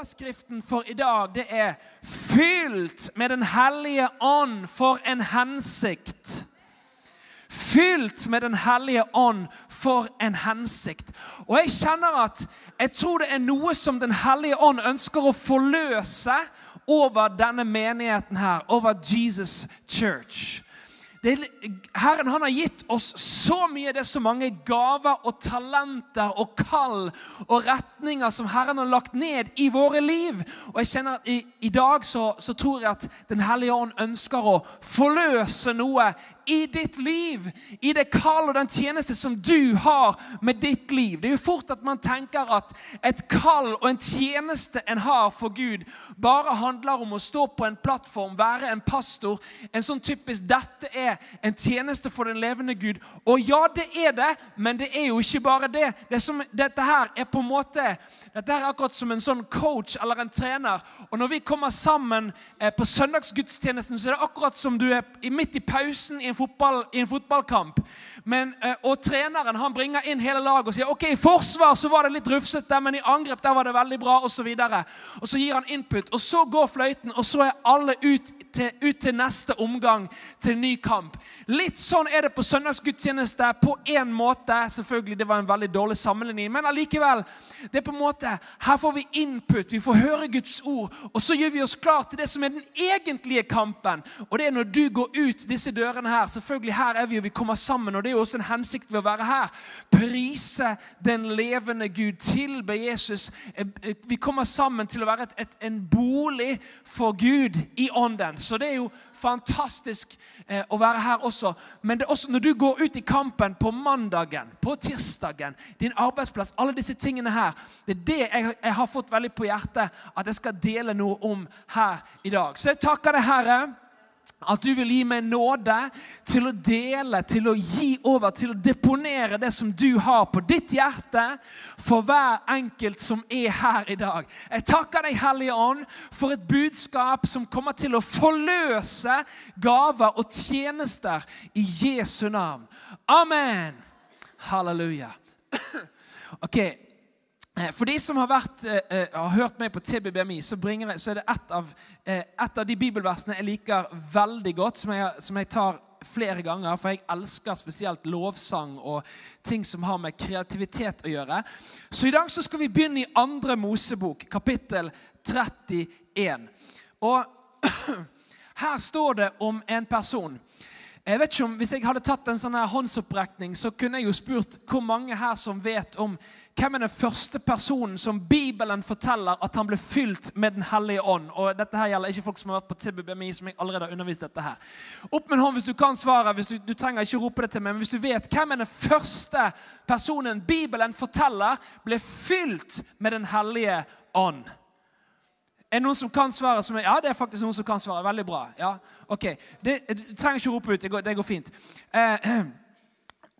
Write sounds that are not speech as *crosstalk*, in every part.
Overskriften for i dag det er 'Fylt med Den hellige ånd for en hensikt'. Fylt med Den hellige ånd for en hensikt. Og jeg kjenner at jeg tror det er noe som Den hellige ånd ønsker å forløse over denne menigheten her, over Jesus Church. Det, Herren han har gitt oss så mye. Det er så mange gaver og talenter og kall og retninger som Herren har lagt ned i våre liv. Og jeg kjenner at i, i dag så, så, tror jeg at Den hellige ånd ønsker å forløse noe i ditt liv. I det kall og den tjeneste som du har med ditt liv. Det er jo fort at man tenker at et kall og en tjeneste en har for Gud, bare handler om å stå på en plattform, være en pastor. En sånn typisk 'dette er en tjeneste for den levende Gud. Og ja, det er det, men det er jo ikke bare det. det som, dette her er på en måte dette er akkurat som en sånn coach eller en trener. Og Når vi kommer sammen eh, på søndagsgudstjenesten, så er det akkurat som du er midt i pausen i en, fotball, i en fotballkamp. Men, eh, og treneren han bringer inn hele laget og sier ok, i forsvar så var det litt rufsete, men i angrep der var det veldig bra. Og, så og så gir han input, og så går fløyten, og så er alle ut til, ut til neste omgang, til ny kamp. Litt sånn er det på søndagsgudstjeneste på én måte. Selvfølgelig, Det var en veldig dårlig sammenligning, men allikevel. det er på en måte, Her får vi input, vi får høre Guds ord, og så gjør vi oss klar til det som er den egentlige kampen. Og det er når du går ut disse dørene her. Selvfølgelig, her er vi, og vi kommer sammen. og det er jo også en hensikt ved å være her. Prise den levende Gud. Tilbe Jesus. Eh, eh, vi kommer sammen til å være et, et, en bolig for Gud i ånden. Så det er jo fantastisk eh, å være her også. Men det er også når du går ut i kampen på mandagen, på tirsdagen, din arbeidsplass, alle disse tingene her Det er det jeg, jeg har fått veldig på hjertet at jeg skal dele noe om her i dag. Så jeg takker deg, Herre at du vil gi meg nåde til å dele, til å gi over, til å deponere det som du har på ditt hjerte for hver enkelt som er her i dag. Jeg takker deg, Hellige Ånd, for et budskap som kommer til å forløse gaver og tjenester i Jesu navn. Amen. Halleluja. *clears throat* Ok, for de som har, vært, eh, eh, har hørt meg på TBBMI, så, jeg, så er det et av, et av, de bibelversene jeg liker veldig godt, som jeg, som jeg, tar flere ganger. For jeg elsker spesielt lovsang og ting som har med kreativitet å gjøre. Så i dag så skal vi begynne i andre Mosebok, kapittel 31. Og *clears throat* her står det om en person. Jeg vet ikke om, Hvis jeg hadde tatt en sånn her håndsopprekning, så kunne jeg jo spurt hvor mange her som vet om hvem er den første personen som Bibelen forteller at han ble fylt med Den hellige ånd? Og dette her gjelder ikke folk som har vært på TBBMI, som jeg allerede har undervist dette her. Opp med en hånd hvis du kan svare. hvis Du, du trenger ikke rope det til meg, men hvis du vet hvem er den første personen Bibelen forteller ble fylt med Den hellige ånd? Er det noen som kan svare? Som er, ja, det er faktisk noen som kan svare. Veldig bra. Ja, ok. Du trenger ikke rope ut. Det går, det går fint. Eh, *clears throat*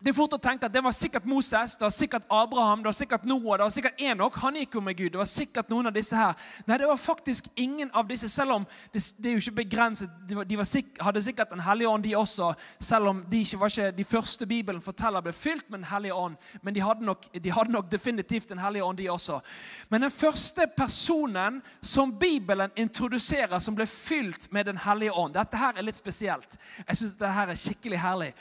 det er fort å tenke at det var sikkert Moses, det var sikkert Abraham, det var sikkert Noah, det var sikkert Enok. Han gikk jo med Gud. Det var sikkert noen av disse her. Nei, det var faktisk ingen av disse, selv om det, det er jo ikke begrenset. De, var, de sikk, hadde sikkert en hellig ånd, de også, selv om de ikke var ikke de første Bibelen forteller ble fylt med Den hellige ånd. Men de hadde, nok, de hadde nok definitivt Den hellige ånd, de også. Men den første personen som Bibelen introduserer, som ble fylt med Den hellige ånd Dette her er litt spesielt. Jeg syns dette her er skikkelig herlig.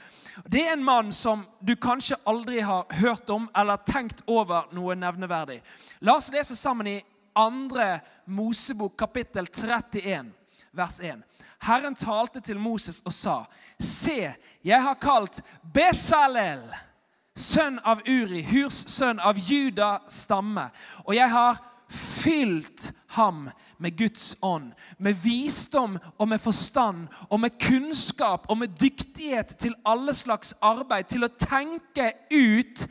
Det er en mann som du kanskje aldri har hørt om eller tenkt over noe nevneverdig. La oss lese sammen i 2. Mosebok kapittel 31, vers 1. Herren talte til Moses og sa, Se, jeg har kalt Besalel, sønn av Uri, Hurs sønn av Juda stamme, og jeg har fylt ham med Guds ånd, med visdom og med forstand og med kunnskap og med dyktighet til alle slags arbeid, til å tenke ut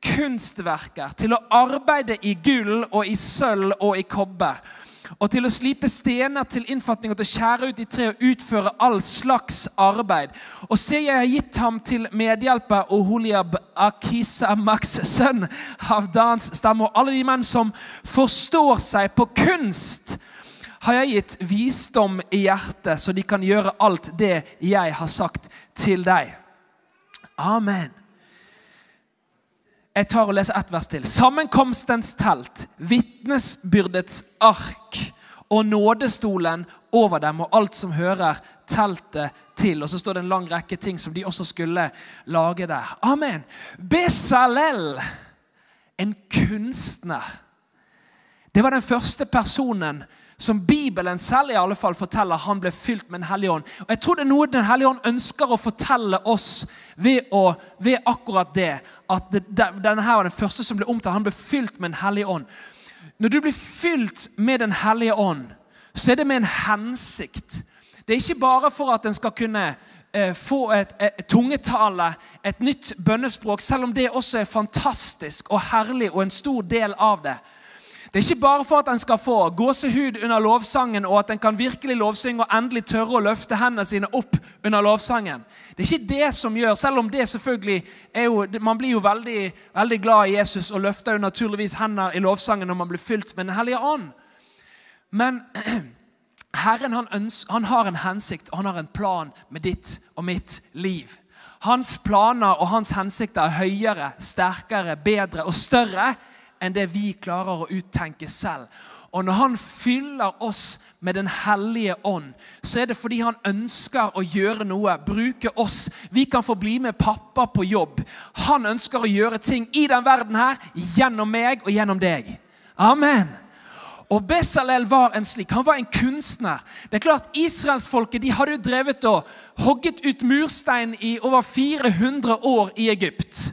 kunstverker, til å arbeide i gull og i sølv og i kobber og til å slipe stener til innfatning og til å skjære ut i tre og utføre all slags arbeid. Og se, jeg har gitt ham til medhjelper Oholiab Akisamaks sønn av Dans stamme. Og alle de menn som forstår seg på kunst, har jeg gitt visdom i hjertet, så de kan gjøre alt det jeg har sagt til deg. Amen. Jeg tar og leser ett vers til. Sammenkomstens telt. Vitne vitnesbyrdets ark og nådestolen over dem og alt som hører teltet til. Og så står det en lang rekke ting som de også skulle lage der. Amen. Besalel, en kunstner. Det var den første personen som Bibelen selv i alle fall forteller han ble fylt med Den hellige ånd. Og Jeg tror det er noe Den hellige ånd ønsker å fortelle oss ved, å, ved akkurat det. At det, denne her var den første som ble omtalt. Han ble fylt med Den hellige ånd. Når du blir fylt med Den hellige ånd, så er det med en hensikt. Det er ikke bare for at en skal kunne eh, få et, et, et tungetale, et nytt bønnespråk, selv om det også er fantastisk og herlig og en stor del av det. Det er ikke bare for at en skal få gåsehud under lovsangen, og at en kan virkelig lovsynge og endelig tørre å løfte hendene sine opp under lovsangen. Det er ikke det som gjør, selv om det selvfølgelig er jo, Man blir jo veldig, veldig glad i Jesus og løfter jo naturligvis hender i lovsangen når man blir fylt med Den hellige ånd. Men *clears throat* Herren han, ønsker, han har en hensikt og han har en plan med ditt og mitt liv. Hans planer og hans hensikter er høyere, sterkere, bedre og større enn det vi klarer å uttenke selv. Og når han fyller oss med Den hellige ånd, så er det fordi han ønsker å gjøre noe. Bruke oss. Vi kan få bli med pappa på jobb. Han ønsker å gjøre ting i den verden her gjennom meg og gjennom deg. Amen. Og Besalel var en slik. Han var en kunstner. Det er klart, Israelsfolket de hadde jo drevet og hogget ut murstein i over 400 år i Egypt.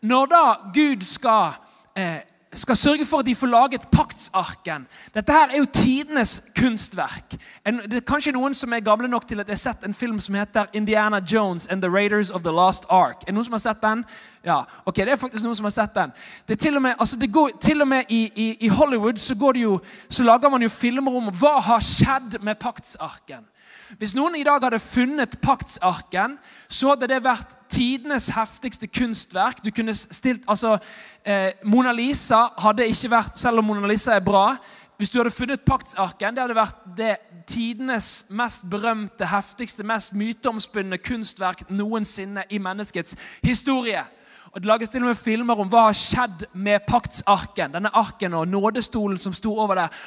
Når da Gud skal eh, skal sørge for at de får laget paktsarken. Dette her er jo tidenes kunstverk. En, det er kanskje noen som er gamle nok til at jeg har sett en film som heter Indiana Jones and the Raiders of the Lost Ark. Er det noen som har sett den? Ja, ok, det er faktisk noen som har sett den. Det er til og med, altså det går, til og med i, i, i Hollywood så, jo, så lager man jo filmer om hva har skjedd med paktsarken. Hvis noen i dag hadde funnet paktsarken, så hadde det vært tidenes heftigste kunstverk. Du kunne stilt, altså, eh, Mona Lisa hadde ikke vært, selv om Mona Lisa er bra Hvis du hadde funnet paktsarken, det hadde vært det tidenes mest berømte, heftigste, mest myteomspunne kunstverk noensinne i menneskets historie. Og Det lages til og med filmer om hva har skjedd med paktsarken. Denne arken og nådestolen som sto over der.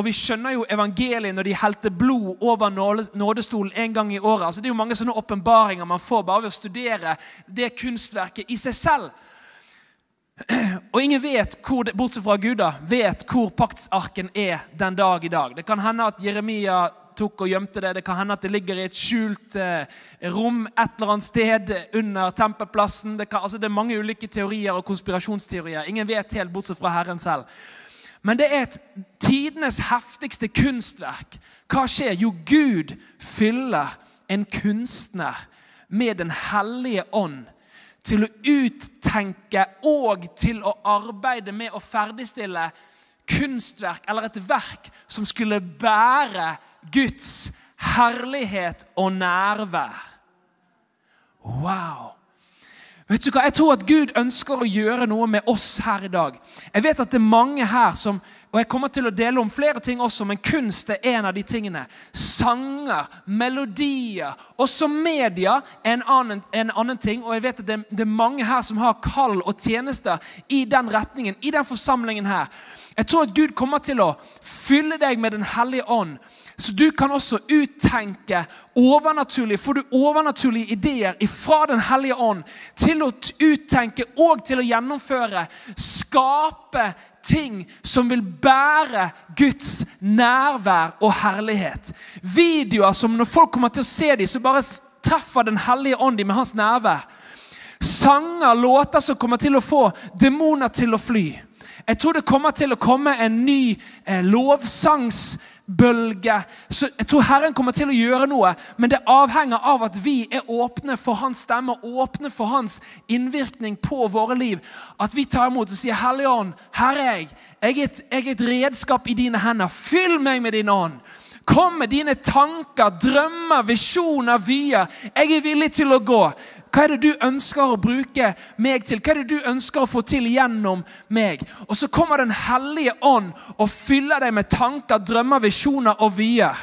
Og Vi skjønner jo evangeliet når de helte blod over nådestolen en gang i året. Altså, det er jo mange sånne åpenbaringer man får bare ved å studere det kunstverket i seg selv. *clears throat* Og ingen vet, hvor, bortsett fra Gud, da, vet hvor paktsarken er den dag i dag. Det kan hende at Jeremia tok og gjemte det. Det kan hende at det ligger i et skjult eh, rom et eller annet sted under tempelplassen. Det, kan, altså det er mange ulike teorier og konspirasjonsteorier. Ingen vet helt, bortsett fra Herren selv. Men det er et tidenes heftigste kunstverk. Hva skjer? Jo, Gud fyller en kunstner med Den hellige ånd til å uttenke og til å arbeide med å ferdigstille kunstverk eller et verk som skulle bære Guds herlighet og nærvær. Wow! Vet du hva? Jeg tror at Gud ønsker å gjøre noe med oss her i dag. Jeg vet at det er mange her som og Jeg kommer til å dele om flere ting også, men kunst er en av de tingene. Sanger, melodier. Også media er en annen, en annen ting. Og jeg vet at det, det, er mange her som har kall og tjenester i den retningen, i den forsamlingen her. Jeg tror at Gud kommer til å fylle deg med Den hellige ånd så du kan også uttenke overnaturlige, får du overnaturlige ideer fra Den hellige ånd til å uttenke og til å gjennomføre. Skape ting som vil bære Guds nærvær og herlighet. Videoer som når folk kommer til å se dem, så bare treffer Den hellige ånd dem med hans nærvær. Sanger, låter som kommer til å få demoner til å fly. Jeg tror det kommer til å komme en ny eh, lovsangs bølge. Så jeg tror Herren kommer til å gjøre noe, men det avhenger av at vi er åpne for hans stemme, åpne for hans innvirkning på våre liv. At vi tar imot og sier, 'Hellige Ånd, her er jeg. Jeg er, et, jeg er et redskap i dine hender. Fyll meg med din ånd.' Kom med dine tanker, drømmer, visjoner, vyer. Jeg er villig til å gå. Hva er det du ønsker å bruke meg til? Hva er det du ønsker å få til gjennom meg? Og så kommer Den hellige ånd og fyller deg med tanker, drømmer, visjoner og vyer.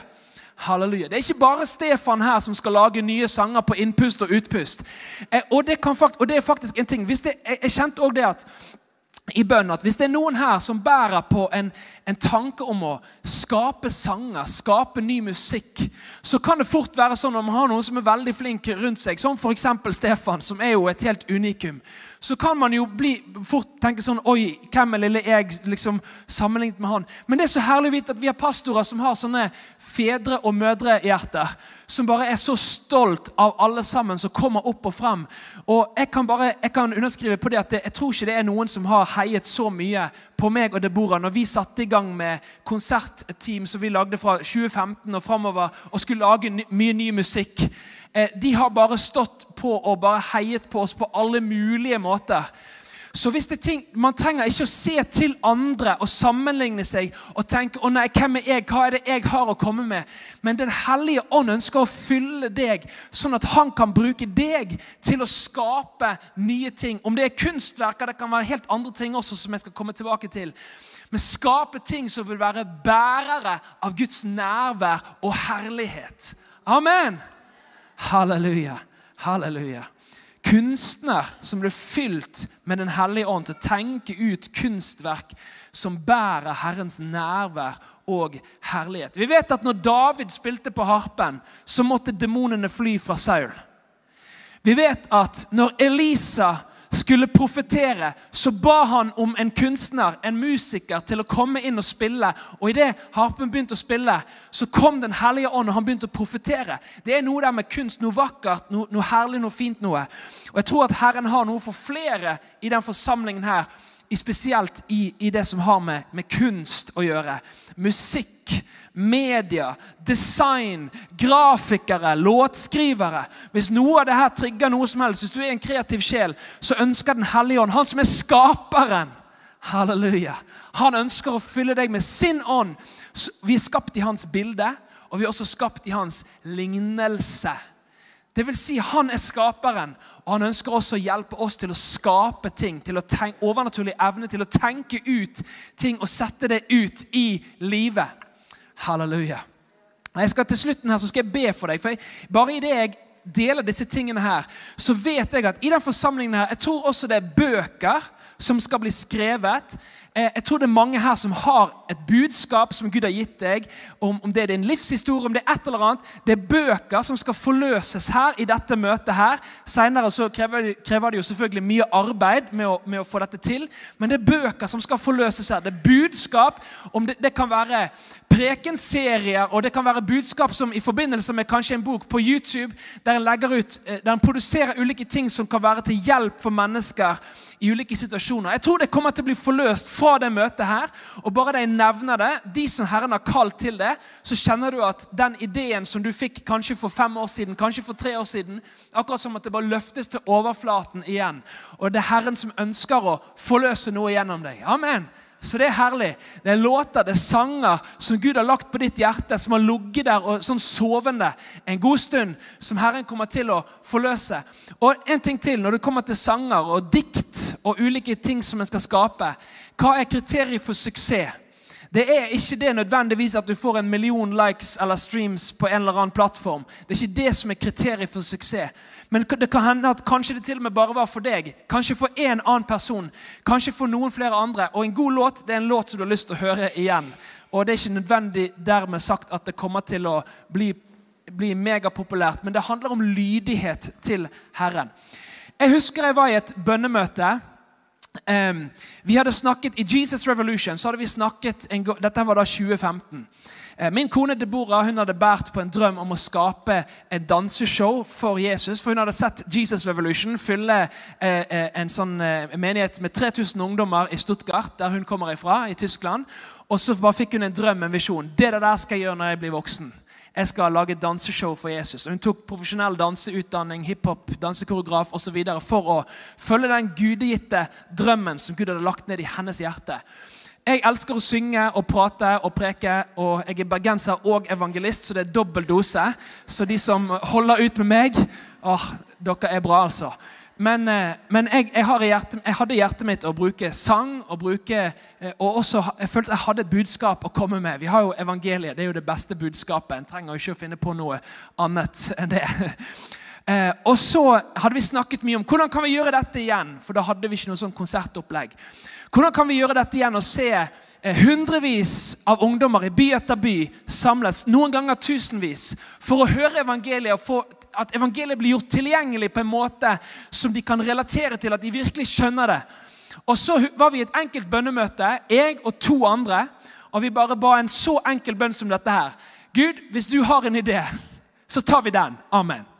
Halleluja. Det er ikke bare Stefan her som skal lage nye sanger på innpust og utpust. Eh, og det, kan, og det er faktisk en ting. Det, jeg, jeg kjente også det at i bønn at hvis det er noen her som bærer på en, en, tanke om å skape sanger, skape ny musikk, så kan det fort være sånn om man har noen som er veldig flink rundt seg, som f.eks. Stefan, som er jo et helt unikum, så kan man jo bli, fort tenke sånn Oi, hvem er lille jeg liksom, sammenlignet med han? Men det er så herlig å vite at vi har pastorer som har sånne fedre- og mødrehjerter. Som bare er så stolt av alle sammen som kommer opp og frem. Og jeg kan bare, jeg kan underskrive på det at jeg tror ikke det er noen som har heiet så mye på meg og Deborah når vi satte i gang med konsertteam som vi lagde fra 2015 og framover, og skulle lage ny, mye ny musikk. Eh, de har bare stått på og bare heiet på oss på alle mulige måter. Så hvis det er ting, Man trenger ikke å se til andre og sammenligne seg og tenke å nei, hvem er jeg, hva er det jeg har å komme med? Men Den hellige ånd ønsker å fylle deg, sånn at han kan bruke deg til å skape nye ting. Om det er kunstverker, det kan være helt andre ting også som jeg skal komme tilbake til. Men skape ting som vil være bærere av Guds nærvær og herlighet. Amen. Halleluja. Halleluja. Kunstner som ble fylt med Den hellige ånd til å tenke ut kunstverk som bærer Herrens nærvær og herlighet. Vi vet at når David spilte på harpen, så måtte demonene fly fra Saul. Vi vet at når Elisa skulle profetere, så ba han om en kunstner, en musiker, til å komme inn og spille. Og Idet harpen begynte å spille, så kom Den hellige ånd, og han begynte å profetere. Det er noe der med kunst, noe vakkert, noe, noe herlig, noe fint noe. Og Jeg tror at Herren har noe for flere i den forsamlingen her, spesielt i, i det som har med, med kunst å gjøre. Musikk media, design, grafikere, låtskrivere. Hvis noe av det her trigger noe som helst, hvis du er en kreativ sjel, så ønsker Den hellige ånd, han som er skaperen Halleluja. Han ønsker å fylle deg med sin ånd. Vi er skapt i hans bilde, og vi er også skapt i hans lignelse. Det vil si, Han er skaperen, og han ønsker også å hjelpe oss til å skape ting. til å tenke, Overnaturlig evne til å tenke ut ting og sette det ut i livet. Halleluja. Jeg skal Til slutten her så skal jeg be for deg. for jeg, Bare idet jeg deler disse tingene her, så vet jeg at i den forsamlingen her, jeg tror også det er bøker som skal bli skrevet. Eh, jeg tror det er mange her som har et budskap som Gud har gitt deg. Om, om det er din livshistorie, om det er et eller annet. Det er bøker som skal forløses her i dette møtet. her. Senere så krever, krever det jo selvfølgelig mye arbeid med å, med å, få dette til. Men det er bøker som skal forløses her. Det er budskap. om Det, det kan være prekenserier, og det kan være budskap som i forbindelse med kanskje en bok på YouTube, der en, ut, eh, der en produserer ulike ting som kan være til hjelp for mennesker i ulike situasjoner. Jeg tror det kommer til å bli forløst fra det møtet her. Og bare de nevner det, de som Herren har kalt til det, så kjenner du at den ideen som du fikk kanskje for fem år siden, kanskje for tre år siden, akkurat som at det bare løftes til overflaten igjen. Og det er Herren som ønsker å forløse noe gjennom deg. Amen. Så det er herlig. Det er låter, det er sanger som Gud har lagt på ditt hjerte, som har ligget der og sånn sovende en god stund, som Herren kommer til å forløse. Og en ting til, når det kommer til sanger og dikt og ulike ting som en skal skape, hva er kriteriet for suksess? Det er ikke det nødvendigvis at du får en million likes eller streams på en eller annen plattform. Det er ikke det som er kriteriet for suksess. Men det kan hende at kanskje det til og med bare var for deg. Kanskje for en annen person. Kanskje for noen flere andre. Og en god låt det er en låt som du har lyst til å høre igjen. Og det er ikke nødvendig dermed sagt at det kommer til å bli, bli megapopulært, men det handler om lydighet til Herren. Jeg husker jeg var i et bønnemøte. Um, vi hadde snakket I Jesus Revolution så hadde vi snakket en, Dette var da 2015. Eh, min kone Deborah hun hadde båret på en drøm om å skape en danseshow for Jesus. For hun hadde sett Jesus Revolution fylle eh, eh, en sånn menighet med 3000 ungdommer i Stuttgart, der hun kommer ifra, i Tyskland. Og så bare fikk hun en drøm, en visjon. Det der skal jeg gjøre når jeg blir voksen. Jeg skal lage et danseshow for Jesus. Hun tok profesjonell danseutdanning, hiphop, dansekoreograf osv. for å følge den gudegitte drømmen som Gud hadde lagt ned i hennes hjerte. Jeg elsker å synge og prate og preke, og jeg er bergenser og evangelist, så det er dobbel dose. Så de som holder ut med meg åh, Dere er bra, altså. Men, eh, men jeg, jeg, hjerte, jeg, hadde i hjertet mitt å bruke sang og bruke eh, Og også, jeg følte jeg hadde et budskap å komme med. Vi har jo evangeliet. Det er jo det beste budskapet. En trenger ikke å finne på noe annet enn det. *laughs* Eh, og så hadde vi snakket mye om hvordan kan vi gjøre dette igjen. For da hadde vi ikke noe sånn konsertopplegg. Hvordan kan vi gjøre dette igjen og se eh, hundrevis av ungdommer i by etter by samles, noen ganger tusenvis, for å høre evangeliet og få at evangeliet blir gjort tilgjengelig på en måte som de kan relatere til, at de virkelig skjønner det. Og Så var vi i et enkelt bønnemøte, jeg og to andre, og vi bare ba en så enkel bønn som dette her. Gud, hvis du har en idé, så tar vi den. Amen.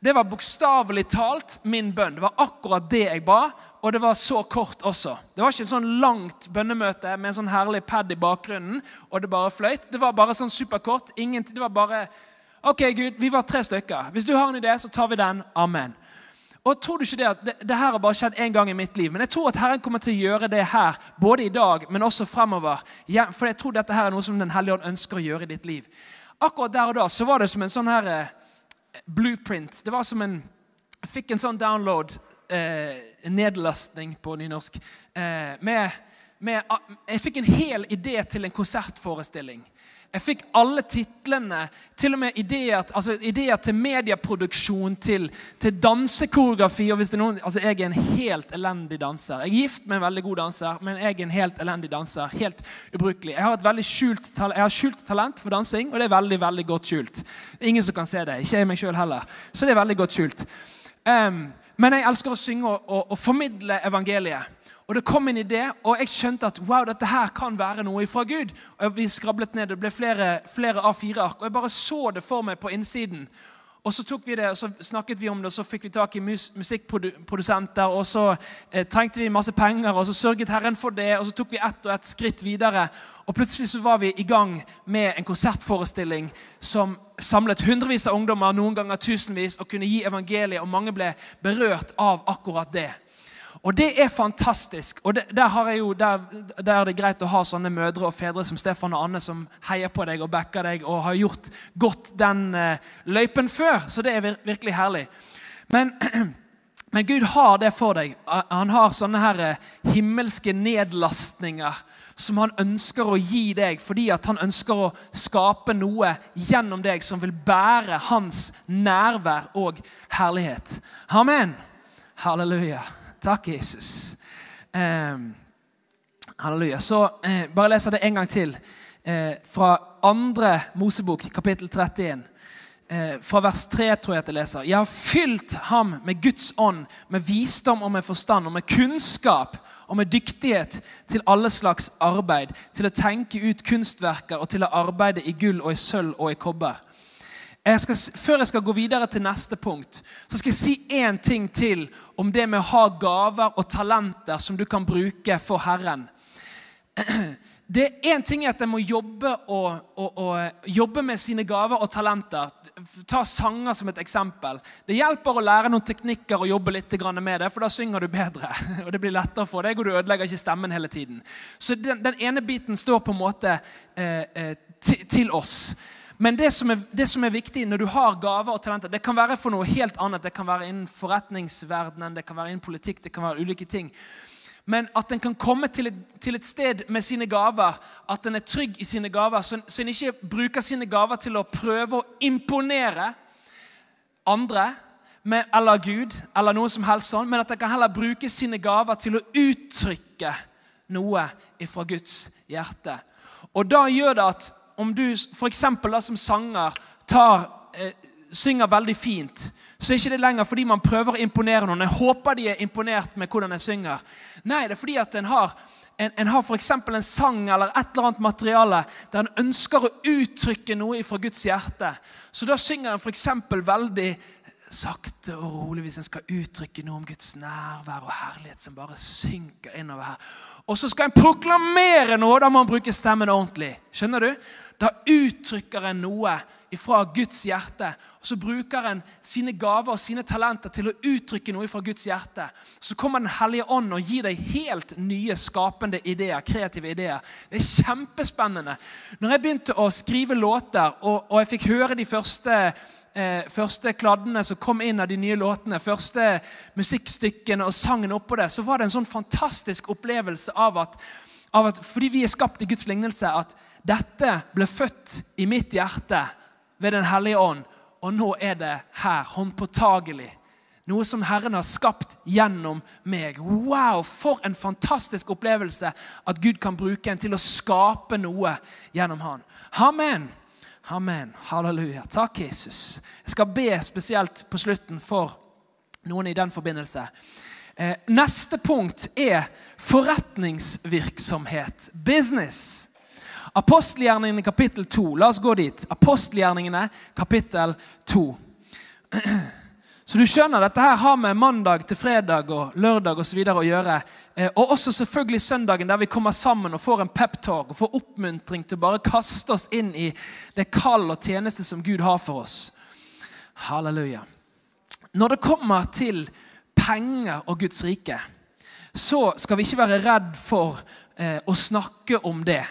Det var bokstavelig talt min bønn. Det var akkurat det jeg ba, og det var så kort også. Det var ikke en sånn langt bønnemøte med en sånn herlig pad i bakgrunnen, og det bare fløyt. Det var bare sånn superkort. Ingen, det var bare Ok, Gud, vi var tre stykker. Hvis du har en idé, så tar vi den. Amen. Og tror du ikke Det at det, det her har bare skjedd én gang i mitt liv, men jeg tror at Herren kommer til å gjøre det her både i dag, men også fremover. For jeg tror dette her er noe som Den hellige ånd ønsker å gjøre i ditt liv. Akkurat der og da så var det som en sånn her eh, blueprint. Det var som en Jeg fikk en sånn download, eh, nedlastning på nynorsk. Eh, med, med, jeg fikk en hel idé til en konsertforestilling. Jeg fikk alle titlene, til og med ideer, altså ideer til medieproduksjon, til, til dansekoreografi. og hvis det er noen, altså Jeg er en helt elendig danser. Jeg er gift med en veldig god danser, men jeg er en helt elendig danser. Helt ubrukelig. Jeg har et veldig skjult, jeg har skjult talent for dansing, og det er veldig veldig godt skjult. Ingen som kan se det. Ikke jeg meg sjøl heller. Så det er veldig godt skjult. Um, men jeg elsker å synge og, og, og formidle evangeliet. Og Det kom en idé, og jeg skjønte at wow, dette her kan være noe fra Gud. Og Vi skrablet ned, det ble flere, flere A4-ark, og jeg bare så det for meg på innsiden. Og Så tok vi det, og så snakket vi om det, og så fikk vi tak i mus musikkprodusenter. og Så eh, trengte vi masse penger, og så sørget Herren for det. og Så tok vi ett og ett skritt videre. Og Plutselig så var vi i gang med en konsertforestilling som samlet hundrevis av ungdommer, noen ganger tusenvis, og kunne gi evangeliet. Og mange ble berørt av akkurat det. Og det er fantastisk. Og det, der, jo, der, der, er det greit å ha sånne mødre og fedre som Stefan og Anne som heier på deg og backer deg og har gjort godt den uh, løypen før. Så det er virkelig herlig. Men, *clears throat* men, Gud har det for deg. Han har sånne her eh, himmelske nedlastninger som han ønsker å gi deg, fordi at han ønsker å skape noe gjennom deg som vil bære hans nærvær og herlighet. Amen. Halleluja. Takk, Jesus. Um, halleluja. Så eh, bare leser det en gang til. Eh, fra andre Mosebok, kapittel 31. Eh, fra vers 3 tror jeg at jeg leser. Jeg har fylt ham med Guds ånd, med visdom og med forstand og med kunnskap og med dyktighet til alle slags arbeid, til å tenke ut kunstverker og til å arbeide i gull og i sølv og i kobber jeg skal, før jeg skal gå videre til neste punkt, så skal jeg si én ting til om det med å ha gaver og talenter som du kan bruke for Herren. *clears throat* Det er Én ting at en må jobbe, og, og, og, jobbe med sine gaver og talenter. Ta sanger som et eksempel. Det hjelper å lære noen teknikker og jobbe litt med det, for da synger du bedre. *laughs* og Det blir lettere for deg, og du ødelegger ikke stemmen hele tiden. Så Den, den ene biten står på en måte eh, til, til oss. Men det som, er, det som, er, viktig når du har gaver og talenter, det kan være for noe helt annet. Det kan være innen forretningsverdenen, det kan være innen politikk, det kan være ulike ting. Men at en kan komme til et, til et, sted med sine gaver, at en er trygg i sine gaver, så, så en ikke bruker sine gaver til å prøve å imponere andre med, eller Gud, eller noe som helst sånn, men at en kan heller bruke sine gaver til å uttrykke noe fra Guds hjerte. Og da gjør det at om du f.eks. som sanger tar, eh, synger veldig fint, så er ikke det lenger fordi man prøver å imponere noen. Jeg håper de er imponert med hvordan jeg synger. Nei, det er fordi at en har en, en har f.eks. en sang eller et eller annet materiale der en ønsker å uttrykke noe fra Guds hjerte. Så da synger en f.eks. veldig sakte og rolig hvis en skal uttrykke noe om Guds nærvær og herlighet som bare synker innover her. Og så skal en proklamere noe, da må en bruke stemmen ordentlig. Skjønner du? Da uttrykker en noe fra Guds hjerte. Og så bruker en sine gaver og sine talenter til å uttrykke noe fra Guds hjerte. Så kommer Den hellige ånd og gir deg helt nye, skapende ideer. kreative ideer. Det er kjempespennende. Når jeg begynte å skrive låter, og, og jeg fikk høre de første eh, første kladdene som kom inn av de nye låtene, første musikkstykkene og sangen oppå det, så var det en sånn fantastisk opplevelse av at, av at fordi vi er skapt i Guds lignelse, at dette ble født i mitt hjerte ved Den hellige ånd. og nå er det her, håndpåtagelig. Noe som Herren har skapt gjennom meg. Wow, For en fantastisk opplevelse at Gud kan bruke en til å skape noe gjennom han. Amen. Amen. Halleluja. Takk, Jesus. Jeg skal be spesielt på slutten for noen i den forbindelse. Eh, neste punkt er forretningsvirksomhet. Business. Apostelgjerningene kapittel 2. La oss gå dit. Apostelgjerningene kapittel 2. *clears throat* Så du skjønner, dette her har med mandag til fredag og lørdag og så videre å gjøre. Eh, og også selvfølgelig søndagen, der vi kommer sammen og får en peptalk og får oppmuntring til å bare kaste oss inn i det kall og tjeneste som Gud har for oss. Halleluja. Når det kommer til penger og Guds rike, så skal vi ikke være redd for eh, å snakke om det.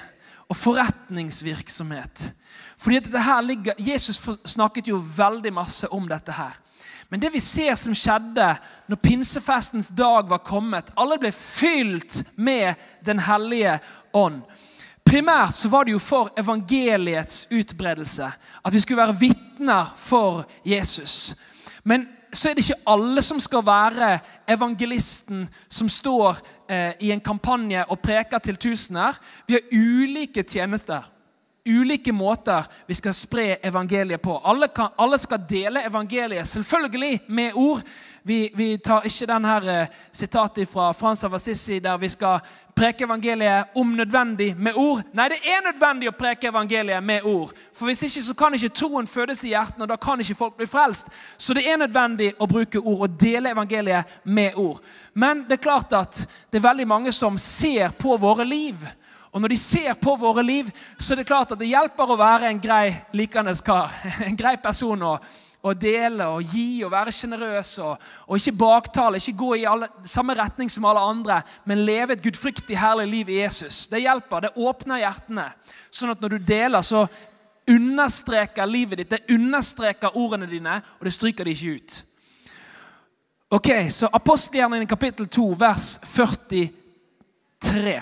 Og forretningsvirksomhet. Fordi dette her ligger, Jesus snakket jo veldig masse om dette her. Men det vi ser som skjedde når pinsefestens dag var kommet Alle ble fylt med Den hellige ånd. Primært så var det jo for evangeliets utbredelse. At vi skulle være vitner for Jesus. Men så er det ikke alle som skal være evangelisten som står eh, i en kampanje og preker til tusener. Vi har ulike tjenester. Ulike måter vi skal spre evangeliet på. Alle, kan, alle skal dele evangeliet, selvfølgelig med ord. Vi, vi tar ikke denne her sitatet fra Frans av Assisi der vi skal preke evangeliet om nødvendig med ord. Nei, det er nødvendig å preke evangeliet med ord. For Hvis ikke så kan ikke troen fødes i hjertene, og da kan ikke folk bli frelst. Så det er nødvendig å bruke ord og dele evangeliet med ord. Men det er klart at det er veldig mange som ser på våre liv. Og når de ser på våre liv, så er det klart at det hjelper å være en grei likende kar. *laughs* En grei person. å, å dele og gi og være sjenerøs og, og, ikke baktale, ikke gå i alle, samme retning som alle andre, men leve et gudfryktig, herlig liv i Jesus. Det hjelper. Det åpner hjertene. Sånn at når du deler, så understreker livet ditt, det understreker ordene dine, og det stryker de ikke ut. Ok, så Apostelgjerningen kapittel 2, vers 43.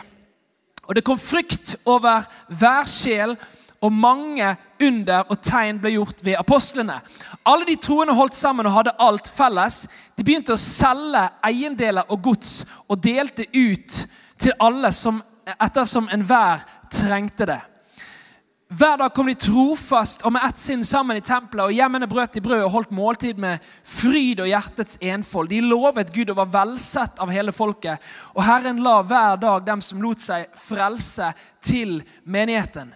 Og det kom frykt over hver sjel og mange under og tegn ble gjort ved apostlene. Alle de troende holdt sammen og hadde alt felles. De begynte å selge eiendeler og gods og delte ut til alle som, ettersom enhver trengte det. Hver dag kom de trofast og med ett sinn sammen i tempelet, og hjemmene brøt de brød og holdt måltid med fryd og hjertets enfold. De lovet Gud og var velsett av hele folket, og Herren la hver dag dem som lot seg frelse, til menigheten.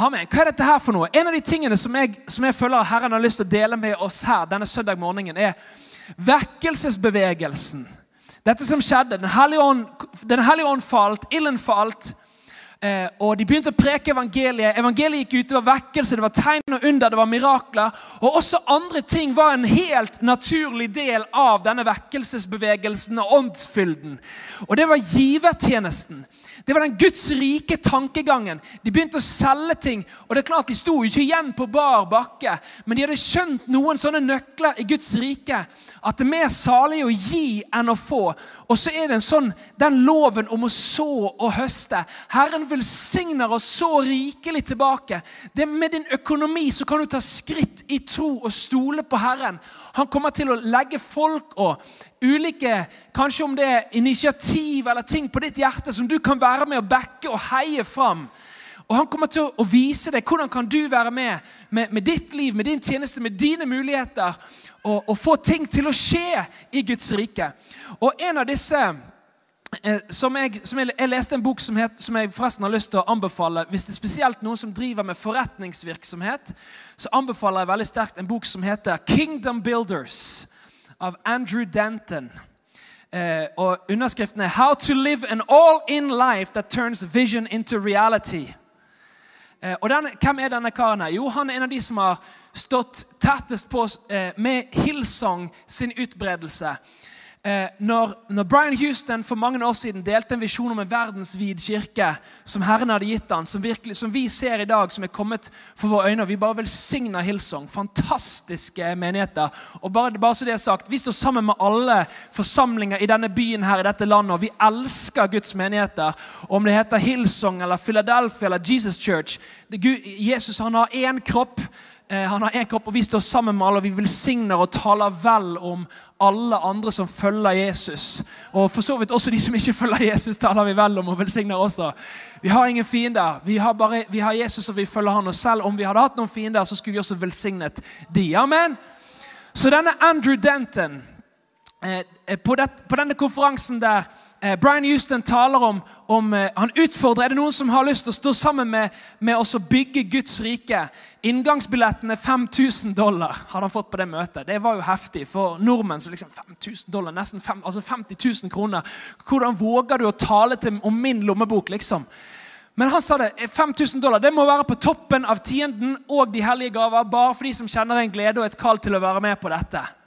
Amen. Hva er dette her for noe? En av de tingene som jeg, som jeg føler Herren har lyst til å dele med oss her denne søndag morgenen, er vekkelsesbevegelsen. Dette som skjedde. Den hellige ånd, den hellige ånd falt, ilden falt. Eh, og De begynte å preke evangeliet. Evangeliet gikk ut, Det var vekkelse, det var tegn og under, det var mirakler. Og også andre ting var en helt naturlig del av denne vekkelsesbevegelsen og åndsfylden. Og det var givertjenesten. Det var den Guds rike tankegangen. De begynte å selge ting. og det er klart De sto ikke igjen på bar bakke, men de hadde skjønt noen sånne nøkler i Guds rike. At det er mer salig å gi enn å få. Og så er det en sånn, den loven om å så og høste. Herren velsigner oss så rikelig tilbake. Det Med din økonomi så kan du ta skritt i tro og stole på Herren. Han kommer til å legge folk og ulike Kanskje om det er initiativ eller ting på ditt hjerte som du kan være med å backe og heie fram. Og Han kommer til å vise deg hvordan kan du være med med, med ditt liv, med din tjeneste, med dine muligheter, og, og, få ting til å skje i Guds rike. Og en av disse eh, som, jeg, som jeg, jeg, leste en bok som, het, som jeg forresten har lyst til å anbefale. Hvis det er spesielt noen som driver med forretningsvirksomhet, så anbefaler jeg veldig sterkt en bok som heter 'Kingdom Builders' av Andrew Denton. Eh, og Underskriften er 'How to live an all-in life that turns vision into reality'. Eh, og den, Hvem er denne karen? her? Jo, Han er en av de som har stått tettest på eh, med Hillsong sin utbredelse. Eh, når, når, Brian Houston for mange år siden delte en visjon om en verdensvid kirke som Herren hadde gitt han, som, virkelig, som vi ser i dag, som er kommet for våre øyne, og vi bare velsigner Hillsong. Fantastiske menigheter. Og bare, bare så det er sagt, Vi står sammen med alle forsamlinger i denne byen her i dette landet, og vi elsker Guds menigheter. Og Om det heter Hillsong eller Philadelphia eller Jesus Church. Det, Jesus han har én kropp han har en kropp, og vi står sammen med alle, og vi velsigner og taler vel om alle andre som følger Jesus. Og for så vidt også de som ikke følger Jesus, taler vi vel om og velsigner også. Vi har ingen fiender. Vi har, bare, vi har Jesus, og vi følger han. Og selv om vi hadde hatt noen fiender, så skulle vi også velsignet de. Amen. Så denne Andrew Denton eh, på, det, på denne konferansen der Eh, Brian Houston taler om, om, eh, Han utfordrer er det noen som har lyst til å stå sammen med, med oss og bygge Guds rike. Inngangsbilletten er 5000 dollar. hadde han fått på Det møtet. Det var jo heftig for nordmenn. så liksom 5000 dollar, nesten fem, altså 50 000 kroner. Hvordan våger du å tale til, om min lommebok? liksom? Men han sa det, 5000 dollar det må være på toppen av tienden og de hellige gaver. Bare for de som kjenner en glede og et kall til å være med på dette.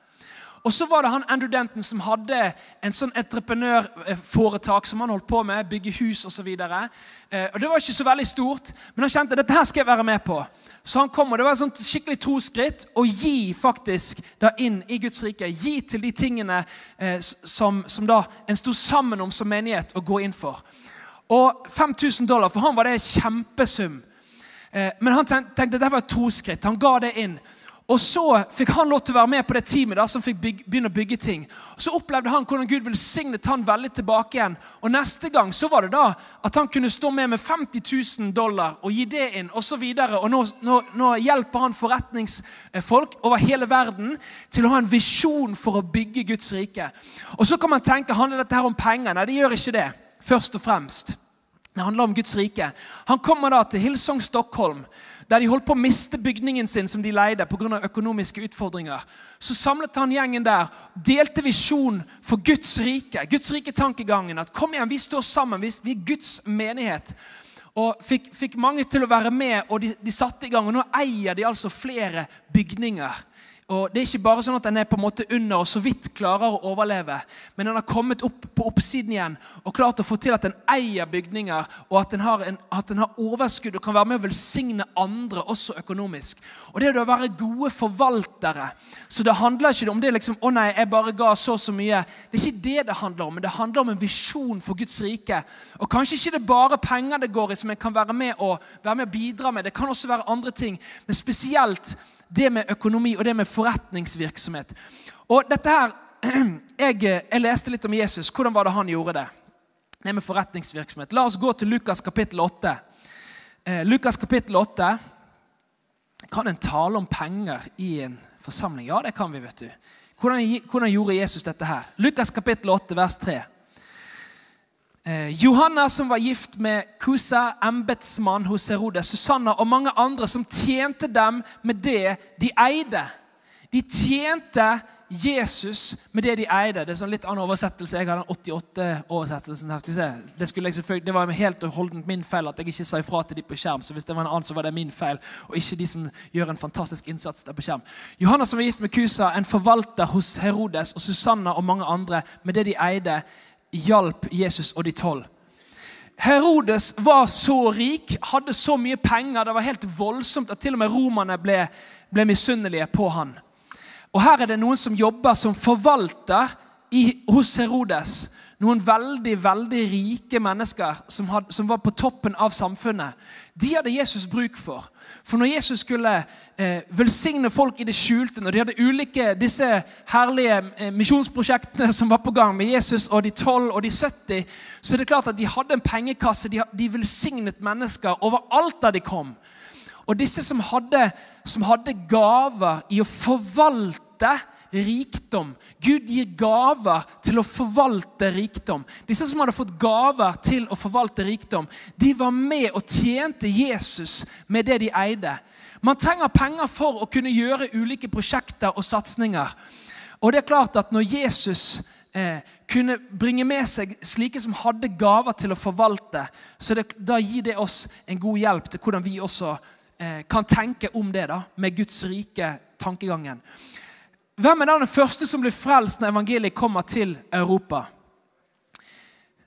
Og så var det han Andrew Denton som hadde en sånn entreprenørforetak som han holdt på med, bygge hus osv. Eh, og Det var ikke så veldig stort, men han kjente dette her skal jeg være med på. Så han kom, og Det var et sånt skikkelig troskritt å gi faktisk da inn i Guds rike. Gi til de tingene eh, som, som da en sto sammen om som menighet å gå inn for. Og 5000 dollar, for han var det kjempesum. Eh, men han tenkte tenkte dette var et troskritt. Han ga det inn. Og Så fikk han lov til å være med på det teamet da, som fikk bygge, begynne å bygge ting. Og Så opplevde han hvordan Gud velsignet han veldig tilbake igjen. Og Neste gang så var det da at han kunne stå med med 50 000 dollar og gi det inn. Og, og nå, nå, nå hjelper han forretningsfolk over hele verden til å ha en visjon for å bygge Guds rike. Og Så kan man tenke handler dette her om penger. Nei, det gjør ikke det. Først og fremst. Det handler om Guds rike. Han kommer da til Hillsong Stockholm der de holdt på å miste bygningen sin som de leide pga. økonomiske utfordringer, så samlet han gjengen der, delte visjon for Guds rike. Guds rike-tankegangen. At kom igjen, vi står sammen, vi, er Guds menighet. Og fikk, fikk, mange til å være med, og de, de satte i gang. Og nå eier de altså flere bygninger. Og Det er ikke bare sånn at den er på en måte under og så vidt klarer å overleve, men den har kommet opp på oppsiden igjen og klart å få til at den eier bygninger, og at den har, en, at den har overskudd og kan være med å velsigne andre også økonomisk. Og Det er å være gode forvaltere. Så det handler ikke om det liksom, å nei, jeg bare ga så og så mye. Det er ikke det det handler om, men det handler om en visjon for Guds rike. Og Kanskje ikke det er bare penger det går i, som en kan være med å, være med å bidra med. Det kan også være andre ting, men spesielt det med økonomi og det med forretningsvirksomhet. Og dette her, *clears throat* jeg, jeg, leste litt om Jesus. Hvordan var det han gjorde det? Det med forretningsvirksomhet. La oss gå til Lukas kapittel 8. Eh, Lukas kapittel 8. Kan en tale om penger i en forsamling? Ja, det kan vi. vet du. Hvordan, hvordan gjorde Jesus dette her? Lukas kapittel 8, vers 3. Eh, Johanna, som var gift med Kusa, embetsmann hos Herodes, Susanna og mange andre som tjente dem med det de eide. De tjente Jesus med det de eide. Det er sånn litt annen oversettelse. Jeg har den 88-oversettelsen. Det, det var helt holdent min feil at jeg ikke sa ifra til de på skjerm. så hvis det var en annen, så var det min feil, og ikke de som gjør en fantastisk innsats der på skjerm. Johanna som var gift med Kusa, en forvalter hos Herodes, og Susanna og mange andre med det de eide hjalp Jesus og de tolv. Herodes var så rik, hadde så mye penger, det var helt voldsomt at til og med romerne ble, ble misunnelige på han. Og Her er det noen som jobber som forvalter i, hos Herodes. Noen veldig veldig rike mennesker som, had, som var på toppen av samfunnet. De hadde Jesus bruk for. For når Jesus skulle eh, velsigne folk i det skjulte, når de hadde ulike disse herlige eh, misjonsprosjektene som var på gang med Jesus og de 12 og de 70, så er det klart at de hadde en pengekasse. De, de velsignet mennesker overalt der de kom. Og disse som hadde, som hadde gaver i å forvalte rikdom. Gud gir gaver til å forvalte rikdom. Disse som hadde fått gaver til å forvalte rikdom, de var med og tjente Jesus med det de eide. Man trenger penger for å kunne gjøre ulike prosjekter og satsinger. Og det er klart at når Jesus eh, kunne bringe med seg slike som hadde gaver til å forvalte, så det, da gir det oss en god hjelp til hvordan vi også eh, kan tenke om det da, med Guds rike tankegangen. Hvem er den første som blir frelst når evangeliet kommer til Europa?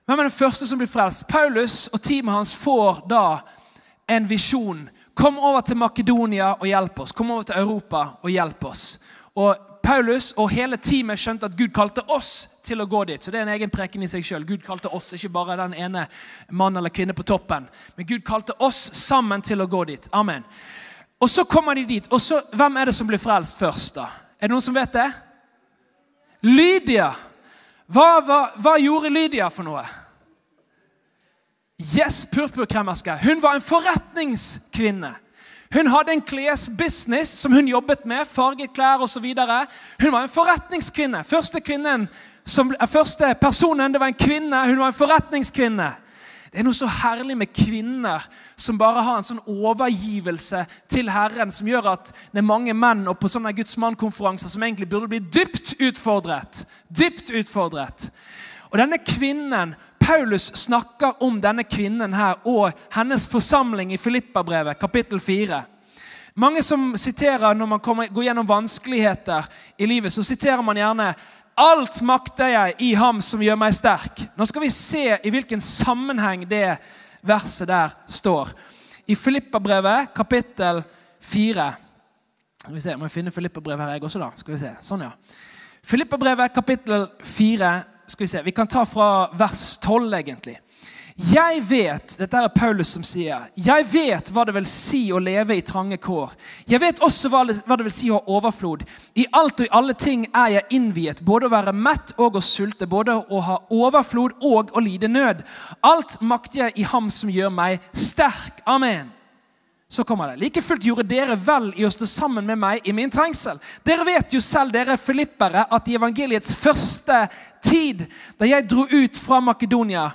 Hvem er den første som blir frelst? Paulus og teamet hans får da en visjon. Kom over til Makedonia og hjelp oss. Kom over til Europa og hjelp oss. Og Paulus og hele teamet skjønte at Gud kalte oss til å gå dit. Så det er en egen preken i seg selv. Gud kalte oss, ikke bare den ene mann eller kvinne på toppen. Men Gud kalte oss sammen til å gå dit. Amen. Og så kommer de dit, og så, hvem er det som blir frelst først? da? Er det noen som vet det? Lydia. Hva, hva, hva gjorde Lydia for noe? Yes, purpurkremmerske. Hun var en forretningskvinne. Hun hadde en klesbusiness som hun jobbet med. farget klær videre. Hun var en forretningskvinne. Første, som, første personen det var en kvinne. Hun var en forretningskvinne. Det er noe så herlig med kvinner som bare har en sånn overgivelse til Herren, som gjør at det er mange menn og på sånne Guds mann-konferanser som egentlig burde bli dypt utfordret. Dypt utfordret. Og denne kvinnen, Paulus snakker om denne kvinnen her og hennes forsamling i Filippabrevet, kapittel 4. Mange som siterer når man kommer, går gjennom vanskeligheter i livet, så siterer man gjerne Alt makter jeg i ham som gjør meg sterk. Nå skal vi se i hvilken sammenheng det verset der står. I Filippabrevet, kapittel 4 Skal vi se, Må jeg finne Filippabrevet her, jeg også, da? Skal vi se, sånn ja. Filippabrevet, kapittel 4, skal Vi se, vi kan ta fra vers 12, egentlig. Jeg vet dette er Paulus som sier, jeg vet hva det vil si å leve i trange kår. Jeg vet også hva det, hva det vil si å ha overflod. I alt og i alle ting er jeg innviet, både å være mett og å sulte, både å ha overflod og å lide nød. Alt makter jeg i ham som gjør meg sterk. Amen. Så kommer det. Like fullt gjorde dere vel i å stå sammen med meg i min trengsel. Dere vet jo selv, dere filippere, at i evangeliets første tid, da jeg dro ut fra Makedonia,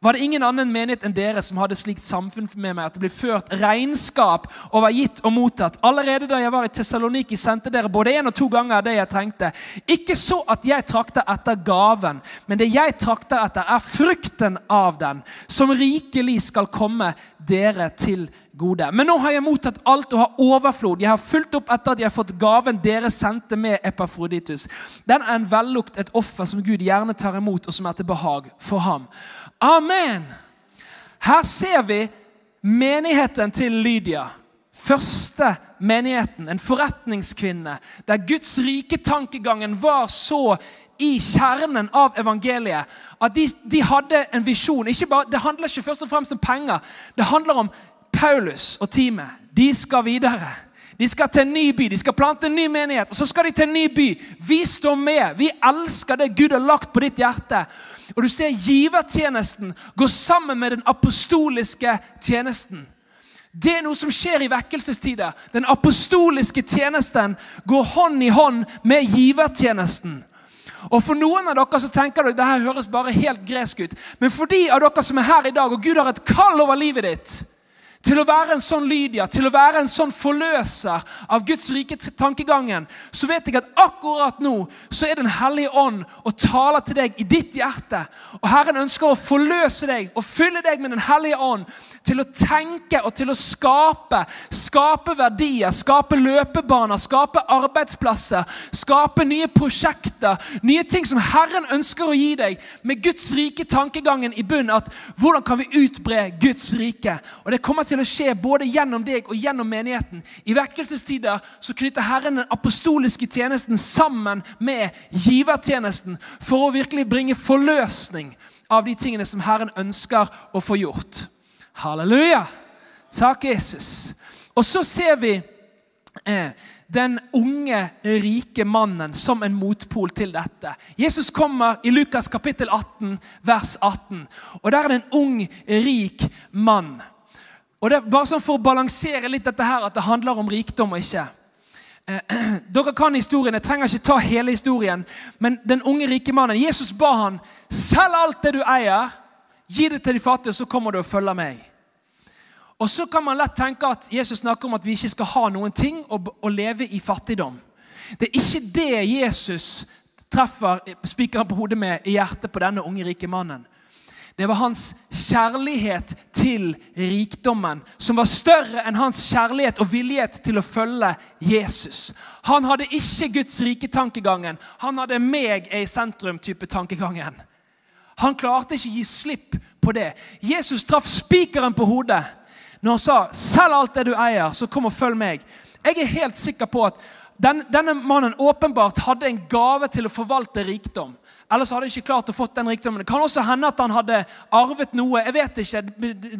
var det ingen annen menighet enn dere som hadde slikt samfunn med meg at det ble ført regnskap og var gitt og mottatt. Allerede da jeg var i Tessaloniki, sendte dere både én og to ganger det jeg trengte. Ikke så at jeg trakter etter gaven, men det jeg trakter etter, er frukten av den, som rikelig skal komme dere til gode. Men nå har jeg mottatt alt og har overflod. Jeg har fulgt opp etter at jeg har fått gaven dere sendte med Epafroditus. Den er en vellukt, et offer som Gud gjerne tar imot, og som er til behag for ham. Amen! Her ser vi menigheten til Lydia. Første menigheten, en forretningskvinne, der Guds rike tankegangen var så i kjernen av evangeliet at de, de hadde en visjon. det handler ikke først og fremst om penger. Det handler om Paulus og teamet. De skal videre. De skal til en ny by, de skal plante en ny menighet, og så skal de til en ny by. Vi står med. Vi elsker det Gud har lagt på ditt hjerte. Og du ser givertjenesten gå sammen med den apostoliske tjenesten. Det er noe som skjer i vekkelsestider. Den apostoliske tjenesten går hånd i hånd med givertjenesten. Og For noen av dere så tenker dere, det her høres bare helt gresk ut. Men for de av dere som er her i dag, og Gud har et kall over livet ditt, til å være en sånn Lydia, til å være en sånn forløser av Guds rike tankegangen, så vet jeg at akkurat nå så er Den hellige ånd og taler til deg i ditt hjerte. Og Herren ønsker å forløse deg og fylle deg med Den hellige ånd til å tenke og til å skape. Skape verdier, skape løpebaner, skape arbeidsplasser, skape nye prosjekter. Nye ting som Herren ønsker å gi deg, med Guds rike tankegangen i bunn. at Hvordan kan vi utbre Guds rike? Og Det kommer til å skje både gjennom deg og gjennom menigheten. I vekkelsestider så knytter Herren den apostoliske tjenesten sammen med givertjenesten for å virkelig bringe forløsning av de tingene som Herren ønsker å få gjort. Halleluja! Takk, Jesus. Og så ser vi eh, den unge, rike mannen som en motpol til dette. Jesus kommer i Lukas kapittel 18, vers 18. Og Der er det en ung, rik mann. Og det er bare sånn For å balansere litt dette her, at det handler om rikdom og ikke. Eh, *clears throat* dere kan historien, jeg trenger ikke ta hele historien. Men den unge, rike mannen, Jesus ba han, selg alt det du eier Gi det til de fattige, så kommer du og følger meg. Og Så kan man lett tenke at Jesus snakker om at vi ikke skal ha noen ting og, leve i fattigdom. Det er ikke det Jesus treffer spikeren på hodet med i hjertet på denne unge, rike mannen. Det var hans kjærlighet til rikdommen som var større enn hans kjærlighet og villighet til å følge Jesus. Han hadde ikke Guds rike tankegangen. Han hadde meg i sentrum-type tankegangen. Han klarte ikke å gi slipp på det. Jesus traff spikeren på hodet når han sa 'selg alt det du eier, så kom og følg meg'. Jeg er helt sikker på at den, denne mannen åpenbart hadde en gave til å forvalte rikdom. Ellers hadde han ikke klart å fått den rikdommen. Det kan også hende at han hadde arvet noe. jeg vet ikke,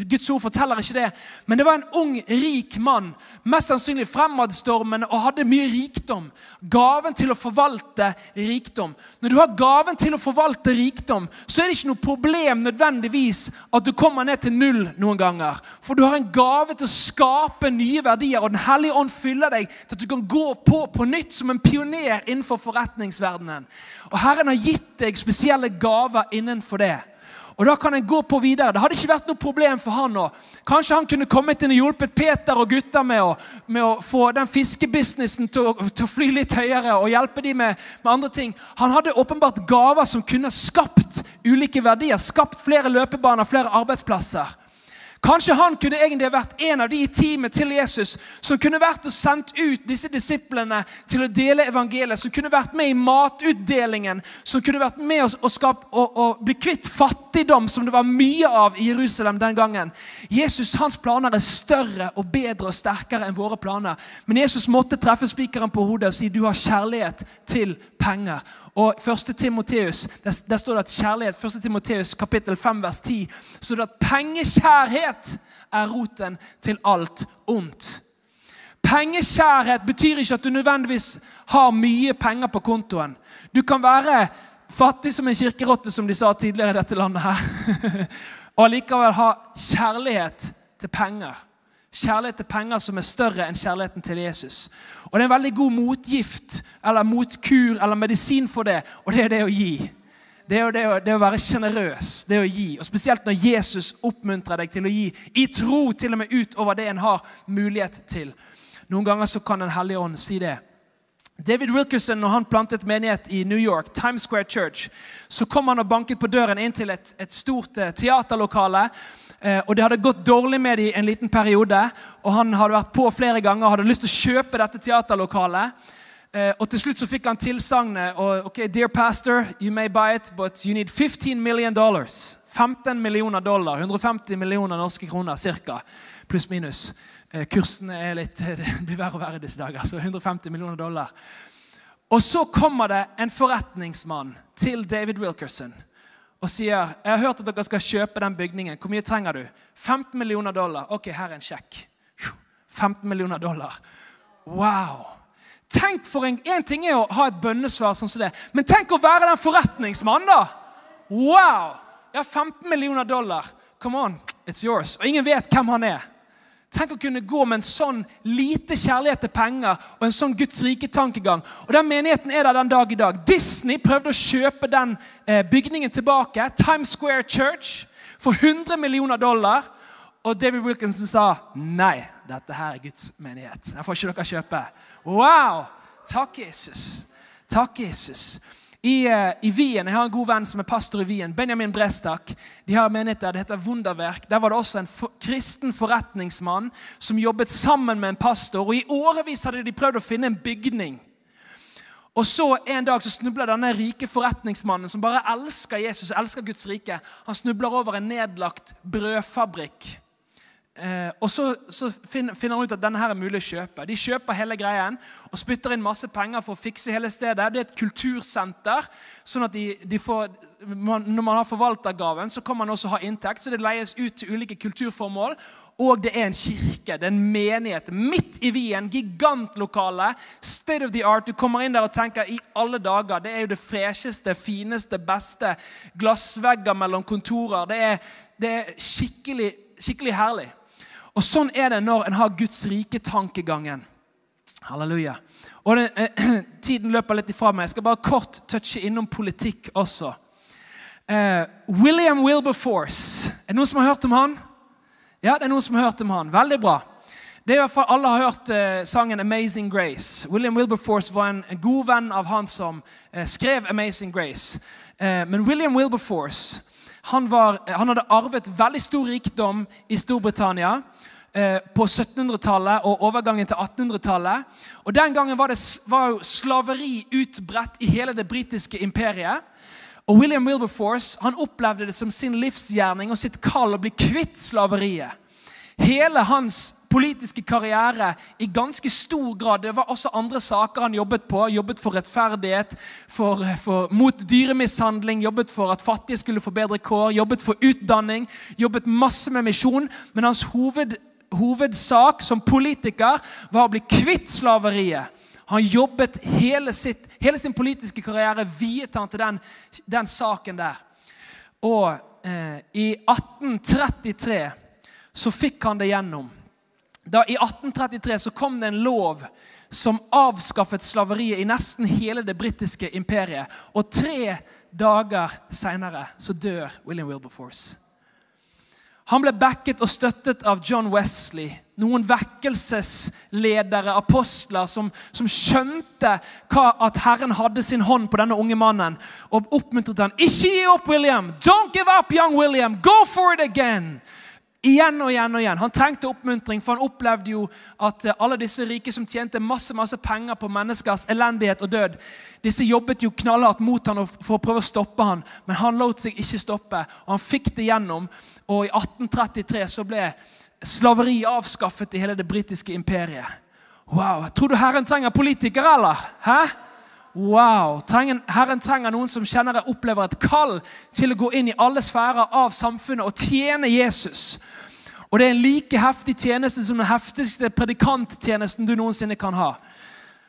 Guds ord forteller ikke det. Men det var en ung, rik mann, mest sannsynlig fremadstormende og hadde mye rikdom. Gaven til å forvalte rikdom. Når du har gaven til å forvalte rikdom, så er det ikke noe problem nødvendigvis at du kommer ned til null noen ganger. For du har en gave til å skape nye verdier, og Den hellige ånd fyller deg til at du kan gå på på nytt som en pioner innenfor forretningsverdenen. Og Herren har gitt deg spesielle gaver innenfor det. Og da kan en gå på videre. Det hadde ikke vært noe problem for han nå. Kanskje han kunne kommet inn og hjulpet Peter og gutta med å, med å få den fiskebusinessen til, til, å fly litt høyere og hjelpe dem med, med, andre ting. Han hadde åpenbart gaver som kunne skapt ulike verdier. Skapt flere løpebaner, flere arbeidsplasser. Kanskje han kunne egentlig vært en av de i teamet til Jesus som kunne vært og sendt ut disse disiplene til å dele evangeliet, som kunne vært med i matutdelingen, som kunne vært med å, skape, å, å bli kvitt fattigdom, som det var mye av i Jerusalem den gangen. Jesus hans planer er større og bedre og sterkere enn våre planer. Men Jesus måtte treffe spikeren på hodet og si du har kjærlighet til penger. Og 1. Timoteus, der, står det at kjærlighet, 1. Timoteus kapittel 5 vers 10, så det at pengekjærhet er roten til alt ondt. Pengekjærhet betyr ikke at du nødvendigvis har mye penger på kontoen. Du kan være fattig som en kirkerotte, som de sa tidligere i dette landet her. *laughs* Og allikevel ha kjærlighet til penger. Kjærlighet til penger som er større enn kjærligheten til Jesus. Og Det er en veldig god motgift eller motkur eller medisin for det, og det er det å gi. Det er det å, det å være sjenerøs, det er å gi. Og Spesielt når Jesus oppmuntrer deg til å gi i tro til og med utover det en har mulighet til. Noen ganger så kan Den hellige ånd si det. David Wilkerson, når han plantet menighet i New York, Times Square Church, så kom han og banket på døren inn til et, et stort eh, teaterlokale. Eh, og Det hadde gått dårlig med dem en liten periode. og Han hadde vært på flere ganger og hadde lyst til å kjøpe dette teaterlokalet. Eh, og Til slutt så fikk han tilsagnet ok, Dear pastor, you may buy it, but you need 15 million dollars. 15 millioner dollar, 150 millioner norske kroner ca. Pluss minus. Kursen kursene er litt, *laughs* det blir verre og verre disse dager. så 150 millioner dollar. Og så kommer det en forretningsmann til David Wilkerson og sier jeg har hørt at dere skal kjøpe den bygningen. Hvor mye trenger du? 15 millioner dollar. Ok, her er en sjekk. 15 millioner dollar. Wow! Tenk for en, en ting er å ha et bønnesvar, sånn som det, men tenk å være den forretningsmannen, da! Wow! Ja, 15 millioner dollar. Come on, it's yours. Og ingen vet hvem han er. Tenk å kunne gå med en sånn lite kjærlighet til penger og en sånn Guds rike-tankegang. Og den Menigheten er der den dag i dag. Disney prøvde å kjøpe den eh, bygningen tilbake. Times Square Church for 100 millioner dollar. Og David Wilkinson sa nei, dette her er Guds menighet. Den får ikke dere kjøpe. Wow! Takk, Jesus. Takk, Jesus. I, uh, I, Wien, Jeg har en god venn som er pastor i Wien. Benjamin Brestak. De har menighet der, Det heter Wunderwerk. Der var det også en for, kristen forretningsmann som jobbet sammen med en pastor. og I årevis hadde de prøvd å finne en bygning. Og så En dag så snubler denne rike forretningsmannen som bare elsker Jesus elsker Guds rike, han snubler over en nedlagt brødfabrikk. Eh, og Så, så finner, finner han ut at denne her er mulig å kjøpe. De kjøper hele greien og spytter inn masse penger for å fikse hele stedet. Det er et kultursenter. sånn at de, de får, man, Når man har forvaltergaven, så kan man også ha inntekt. Så det leies ut til ulike kulturformål. Og det er en kirke, det er en menighet midt i Wien. Gigantlokale. State of the art. Du kommer inn der og tenker i alle dager, det er jo det fresheste, fineste, beste. Glassvegger mellom kontorer. Det er, det er skikkelig, skikkelig herlig. Og Sånn er det når en har Guds rike-tankegangen. Halleluja. Og den, eh, *clears throat* Tiden løper litt ifra meg. Jeg skal bare kort touche innom politikk også. Eh, William Wilberforce. Er det noen som har hørt om han? Ja, det er noen som har hørt om han. Veldig bra. Det er i hvert fall Alle har hørt eh, sangen 'Amazing Grace'. William Wilberforce var en, en god venn av han som eh, skrev 'Amazing Grace'. Eh, men William Wilberforce han, var, han, hadde arvet veldig stor rikdom i Storbritannia eh, på 1700-tallet og overgangen til 1800-tallet. Og Den gangen var, det, var jo slaveri utbredt i hele det britiske imperiet. Og William Wilberforce han opplevde det som sin livsgjerning og sitt kall å bli kvitt slaveriet. Hele hans politiske karriere i ganske stor grad Det var også andre saker han jobbet på. Jobbet for rettferdighet, for, for, mot dyremishandling, jobbet for at fattige skulle få bedre kår, jobbet for utdanning, jobbet masse med misjon. Men hans hoved, hovedsak som politiker var å bli kvitt slaveriet. Han jobbet hele, sitt, hele sin politiske karriere viet han til den, den saken der. Og eh, i 1833 så fikk han det gjennom. Da I 1833 så kom det en lov som avskaffet slaveriet i nesten hele det britiske imperiet. Og tre dager seinere så dør William Wilberforce. Han ble backet og støttet av John Wesley, noen vekkelsesledere, apostler, som, som skjønte hva, at Herren hadde sin hånd på denne unge mannen, og oppmuntret han. Ikke gi opp, William! Don't give up, young William! Go for it again! Igjen og igjen og igjen. Han trengte oppmuntring, for han opplevde jo at eh, alle disse rike som tjente masse masse penger på menneskers elendighet og død, disse jobbet jo knallhardt mot han for å prøve å stoppe han, men han lot seg ikke stoppe. og Han fikk det gjennom, og i 1833 så ble slaveri avskaffet i hele det britiske imperiet. Wow, Tror du Herren trenger politikere, eller? Hæ? Wow! Herren trenger noen som kjenner og opplever et kall til å gå inn i alle sfærer av samfunnet og tjene Jesus. Og Det er en like heftig tjeneste som den heftigste predikanttjenesten du noensinne kan ha.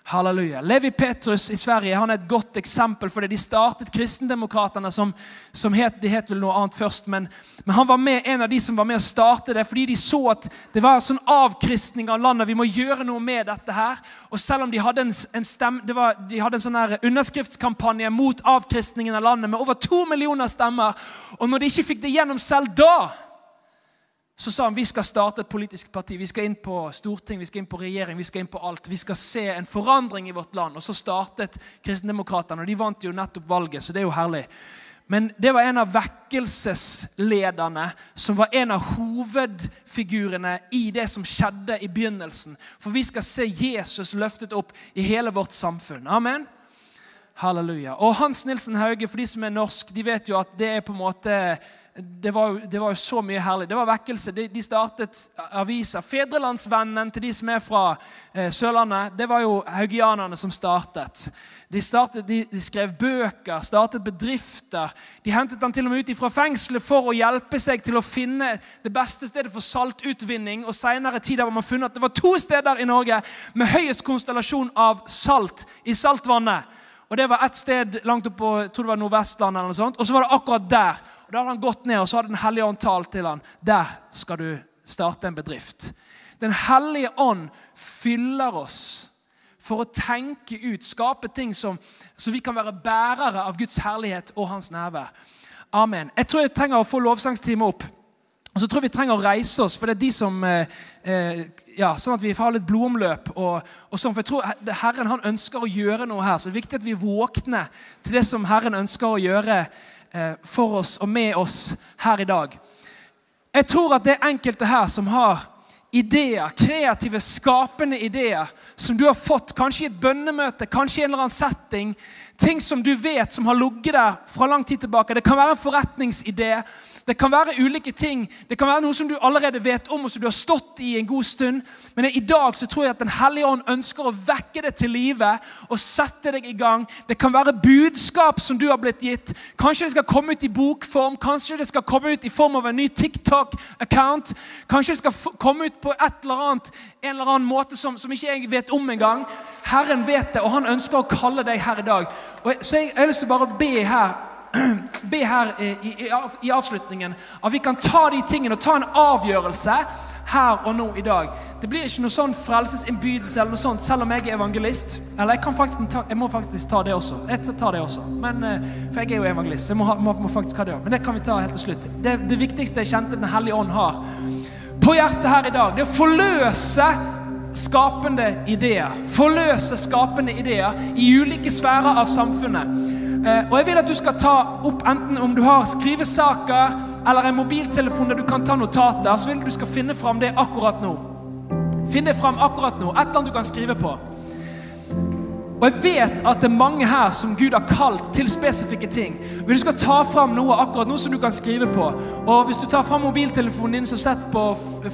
Halleluja. Levi Petrus i Sverige han er et godt eksempel for det. De startet Kristendemokraterne, som, som het, de het vel noe annet først. Men, men, han var med, en av de som var med å starte det, fordi de så at det var en sånn avkristning av landet. Vi må gjøre noe med dette her. Og selv om de hadde en, en, stemme, var, de hadde en sånn her underskriftskampanje mot avkristningen av landet med over to millioner stemmer, og når de ikke fikk det gjennom selv da så sa han vi skal starte et politisk parti. Vi skal inn på storting, vi skal inn på regjering, vi skal inn på alt. Vi skal se en forandring i vårt land. Og så startet Kristendemokraterne, og de vant jo nettopp valget, så det er jo herlig. Men det var en av vekkelseslederne som var en av hovedfigurene i det som skjedde i begynnelsen. For vi skal se Jesus løftet opp i hele vårt samfunn. Amen. Halleluja. Og Hans Nilsen Hauge, for de som er norsk, de vet jo at det er på en måte det var, det var, så mye herlig. Det var vekkelse. De, de startet aviser. Fedrelandsvennen til de som er fra eh, Sørlandet, det var jo haugianerne som startet. De, startet, de, de, skrev bøker, startet bedrifter. De hentet han til og med ut fra fengselet for å hjelpe seg til å finne det beste stedet for saltutvinning. Og Senere tider har man funnet at det var to steder i Norge med høyest konstellasjon av salt i saltvannet. Og Det var et sted langt oppå, på jeg tror det var Nordvestland. eller noe sånt, Og så var det akkurat der. Og Da hadde han gått ned, og så hadde Den hellige ånd talt til han. Der skal du starte en bedrift. Den hellige ånd fyller oss for å tenke ut, skape ting som, så vi kan være bærere av Guds herlighet og hans nærvær. Amen. Jeg tror jeg trenger å få lovsangstime opp. Og så tror jeg vi trenger å reise oss, for det er de som eh, eh ja, Sånn at vi får ha litt blodomløp. Og, og sånn, for jeg tror Herren han ønsker å gjøre noe her. Så det er viktig at vi våkner til det som Herren ønsker å gjøre eh, for oss og med oss her i dag. Jeg tror at det er enkelte her som har ideer, kreative, skapende ideer som du har fått kanskje i et bønnemøte, kanskje i en eller annen setting. Ting som du vet som har ligget der fra lang tid tilbake. Det kan være en forretningsidé. Det kan være ulike ting. Det kan være noe som du allerede vet om, og som du har stått i en god stund. Men i dag så tror jeg at Den hellige ånd ønsker å vekke det til live og sette deg i gang. Det kan være budskap som du har blitt gitt. Kanskje det skal komme ut i bokform. Kanskje det skal komme ut i form av en ny TikTok-account. Kanskje det skal komme ut på et eller annet, en eller annen måte som, som ikke jeg vet om engang. Herren vet det, og han ønsker å kalle deg her i dag. Og så jeg, jeg har lyst til å bare be her *clears throat* be her i, i, i, avslutningen at vi kan ta de tingene og ta en avgjørelse her og nå i dag. Det blir ikke noe sånn frelsesinnbydelse eller noe sånt, selv om jeg er evangelist. Eller jeg, kan ta, jeg, må faktisk ta det også. Jeg tar det også. Men, eh, for jeg er jo evangelist, så jeg må, må, må faktisk ha det også. Men det kan vi ta helt til slutt. Det, det viktigste jeg kjente Den hellige ånd har på hjertet her i dag, det er å forløse skapende ideer. Forløse skapende ideer i ulike sfærer av samfunnet. Eh, og jeg vil at du skal ta opp enten om du har skrivesaker eller en mobiltelefon der du kan ta notater, så vil jeg at du skal finne fram det akkurat nå. Finn det fram akkurat nå. Et eller annet du kan skrive på. Og jeg vet at det er mange her som Gud har kalt til spesifikke ting. Hvis du skal ta fram noe akkurat noe som du kan skrive på, og hvis du tar fram mobiltelefonen din, så sett på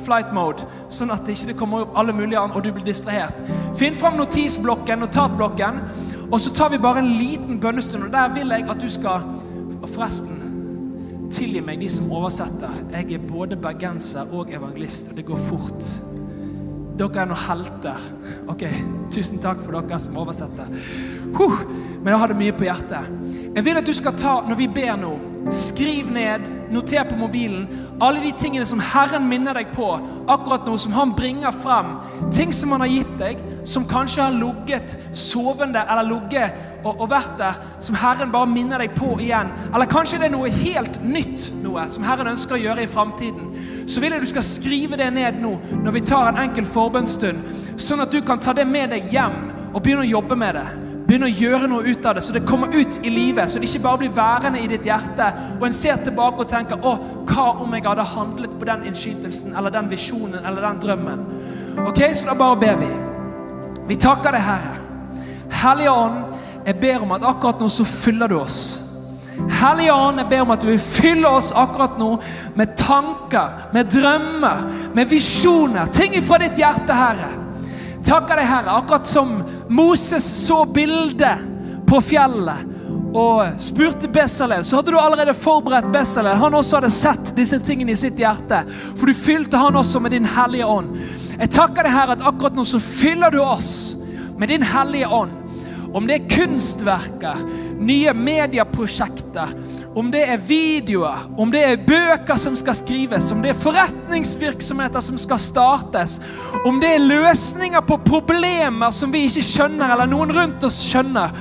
flight mode, sånn at det ikke kommer opp alle mulige andre, og du blir distrahert. Finn fram notisblokken, notatblokken, og så tar vi bare en liten bønnestund. Og der vil jeg at du skal forresten, tilgi meg, de som oversetter. Jeg er både bergenser og evangelist, og det går fort. Dere er noen helter. Ok, Tusen takk for dere som oversetter. Huh, men jeg hadde mye på hjertet. Jeg vil at du skal ta, når vi ber nå, skriv ned, noter på mobilen alle de tingene som Herren minner deg på akkurat nå, som han bringer frem. Ting som han har gitt deg, som kanskje har ligget sovende eller ligget og, og, vært der, som Herren bare minner deg på igjen. Eller kanskje det er noe helt nytt noe som Herren ønsker å gjøre i framtiden. Så vil jeg du skal skrive det ned nå når vi tar en enkel forbønnsstund, sånn at du kan ta det med deg hjem og begynne å jobbe med det. Begynne å gjøre noe ut av det, så det kommer ut i livet. Så det ikke bare blir værende i ditt hjerte. Og en ser tilbake og tenker å, hva om jeg hadde handlet på den innskytelsen eller den visjonen eller den drømmen? Ok, Så da bare ber vi. Vi takker deg, Herre. Hellige Ånd, jeg ber om at akkurat nå så fyller du oss. Hellige Ånd, jeg ber om at du vil fylle oss akkurat nå med tanker, med drømmer, med visjoner. Ting fra ditt hjerte, Herre. Takker deg, Herre, akkurat som Moses så bildet på fjellet og spurte Bessalel, så hadde du allerede forberedt Bessalel. Han også hadde sett disse tingene i sitt hjerte, for du fylte han også med din hellige ånd. Jeg takker deg, Herre, at akkurat nå så fyller du oss med din hellige ånd. Om det er kunstverker, nye medieprosjekter, om det er videoer, om det er bøker som skal skrives, om det er forretningsvirksomheter som skal startes, om det er løsninger på problemer som vi ikke skjønner, eller noen rundt oss skjønner,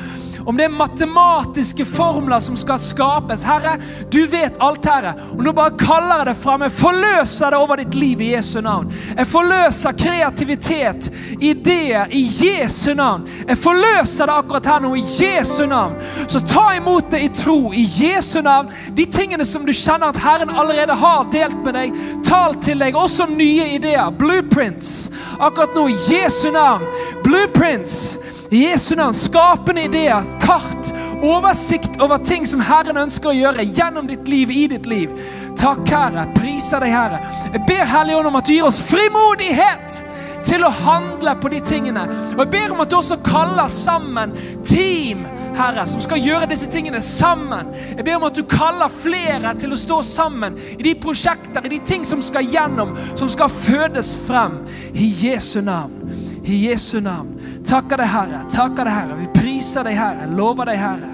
om det er matematiske formler som skal skapes. Herre, du vet alt, Herre. Og nå bare kaller jeg det fram. Jeg forløser det over ditt liv i Jesu navn. Jeg forløser kreativitet, ideer, i Jesu navn. Jeg forløser det akkurat her nå i Jesu navn. Så ta imot det i tro i Jesu navn. De tingene som du kjenner at Herren allerede har delt med deg, tal til deg. Også nye ideer. Blueprints. Akkurat nå i Jesu navn. Blueprints Jesu navn, skapende ideer, kart, oversikt over ting som Herren ønsker å gjøre gjennom ditt liv, i ditt liv. Takk, Herre. Priser deg, Herre. Jeg ber Hellige Ånd om at du gir oss frimodighet til å handle på de tingene. Og jeg ber om at du også kaller sammen team, Herre, som skal gjøre disse tingene sammen. Jeg ber om at du kaller flere til å stå sammen i de prosjekter, i de ting som skal gjennom, som skal fødes frem. I Jesu navn. I Jesu navn. Takker deg, Herre. Takker deg, Herre. Vi priser deg, Herre. Lover deg, Herre.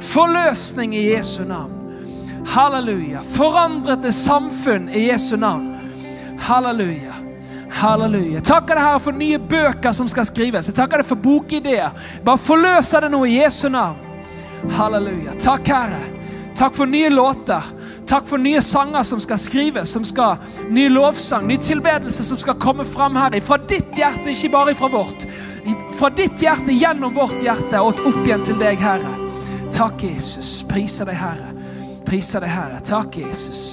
Forløsning i Jesu navn. Halleluja. Forandret det samfunn i Jesu navn. Halleluja. Halleluja. Takker deg, Herre, for nye bøker som skal skrives. Jeg takker deg for bokideer. Bare forløser det nå i Jesu navn. Halleluja. Takk, Herre. Takk for nye låter. Takk for nye sanger som skal skrives, som skal, ny lovsang, ny tilbedelse som skal komme fram her. Fra ditt hjerte, ikke bare fra vårt fra ditt hjerte gjennom vårt hjerte og opp igjen til deg, Herre. Takk, Jesus. Priser deg, Herre. Priser deg, Herre. Takk, Jesus.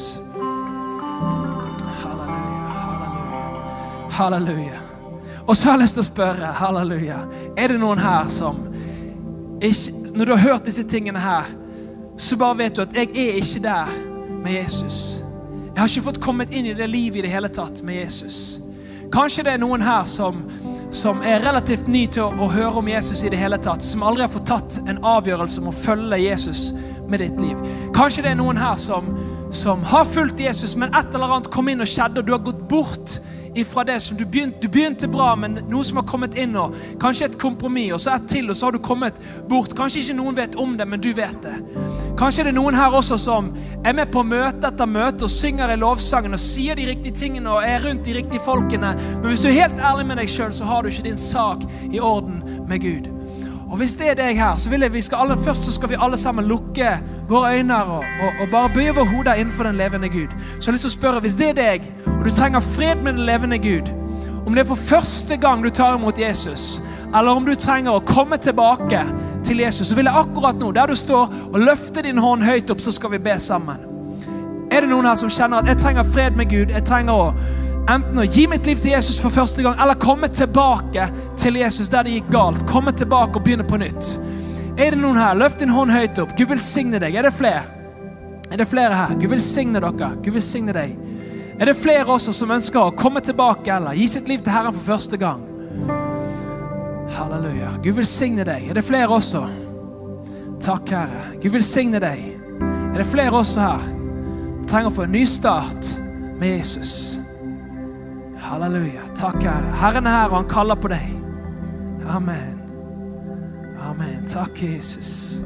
Halleluja, halleluja. Halleluja. Og så har jeg lyst til å spørre, halleluja, er det noen her som ikke, Når du har hørt disse tingene her, så bare vet du at jeg er ikke der med Jesus. Jeg har ikke fått kommet inn i det livet i det hele tatt med Jesus. Kanskje det er noen her som som er relativt ny til å, høre om Jesus i det hele tatt, som aldri har fått tatt en avgjørelse om å følge Jesus med ditt liv. Kanskje det er noen her som, som har fulgt Jesus, men et eller annet kom inn og skjedde, og du har gått bort ifra det som du begynte, du begynte bra, men noe som har kommet inn nå. Kanskje et kompromiss, og så et til, og så har du kommet bort. Kanskje ikke noen vet om det, men du vet det. Kanskje det er noen her også som er med på møte etter møte og synger i lovsangen og sier de riktige tingene og er rundt de riktige folkene. Men hvis du er helt ærlig med deg sjøl, så har du ikke din sak i orden med Gud. Og Hvis det er deg her, så vil jeg vi skal alle, først så skal vi alle sammen lukke våre øyne og, og, og bare bøye våre hoder innenfor den levende Gud. Så jeg har lyst til å spørre, Hvis det er deg, og du trenger fred med den levende Gud, om det er for første gang du tar imot Jesus, eller om du trenger å komme tilbake til Jesus, så vil jeg akkurat nå, der du står, og løfte din hånd høyt opp, så skal vi be sammen. Er det noen her som kjenner at jeg trenger fred med Gud? Jeg trenger å enten å gi mitt liv til Jesus for første gang, eller komme tilbake til Jesus der det gikk galt. Komme tilbake og begynne på nytt. Er det noen her? Løft din hånd høyt opp. Gud velsigne deg. Er det flere? Er det flere her? Gud velsigne dere. Gud velsigne deg. Er det flere også som ønsker å komme tilbake eller gi sitt liv til Herren for første gang? Halleluja. Gud velsigne deg. Er det flere også? Takk, Herre. Gud velsigne deg. Er det flere også her Vi trenger å få en ny start med Jesus? Halleluja. Takk, Herre. Herren er her, og han kaller på deg. Amen. Amen. Takk, Jesus.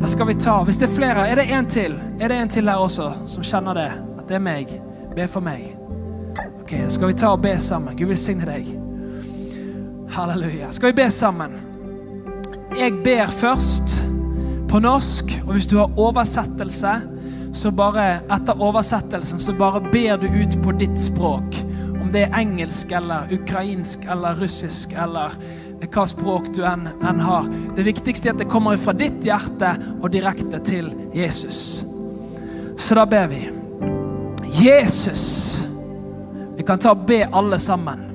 Da skal vi ta Hvis det er flere, er det en til? Er det en til her også som kjenner det? At det er meg? Be for meg. Ok, Da skal vi ta og be sammen. Gud velsigne deg. Halleluja. Skal vi be sammen? Jeg ber først på norsk, og hvis du har oversettelse, så bare etter oversettelsen så bare ber du ut på ditt språk. Det er engelsk eller ukrainsk eller russisk eller hva språk du enn, enn har. Det viktigste er at det kommer fra ditt hjerte og direkte til Jesus. Så da ber vi. Jesus. Vi kan ta og be alle sammen.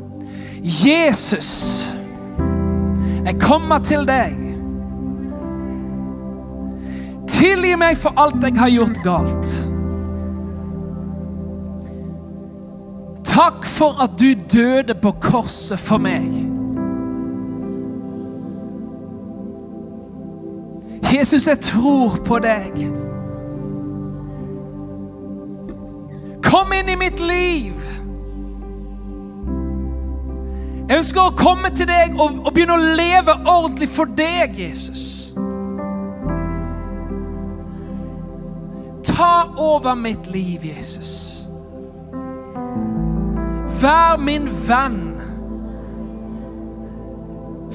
Jesus, jeg kommer til deg. Tilgi meg for alt jeg har gjort galt. Takk for at du døde på korset for meg. Jesus, jeg tror på deg. Kom inn i mitt liv. Jeg ønsker å komme til deg og, og begynne å leve ordentlig for deg, Jesus. Ta over mitt liv, Jesus. Vær min venn.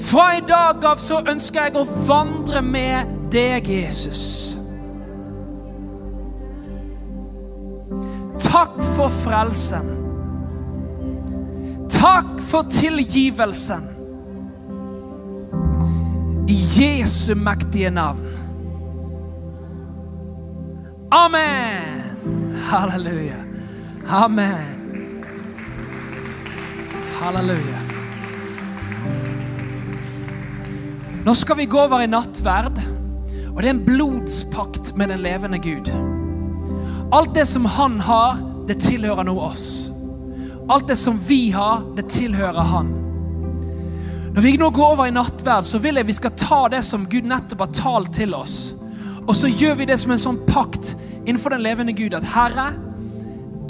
Fra i dag av så ønsker jeg å vandre med deg, Jesus. Takk for frelsen. Takk for tilgivelsen. I Jesu mektige navn. Amen. Halleluja. Amen. Halleluja. Nå skal vi gå over i nattverd, og det er en blodspakt med den levende Gud. Alt det som han har, det tilhører nå oss. Alt det som vi har, det tilhører han. Når vi nå går over i nattverd, så vil jeg vi skal ta det som Gud nettopp har talt til oss. Og så gjør vi det som en sånn pakt innenfor den levende Gud. At Herre,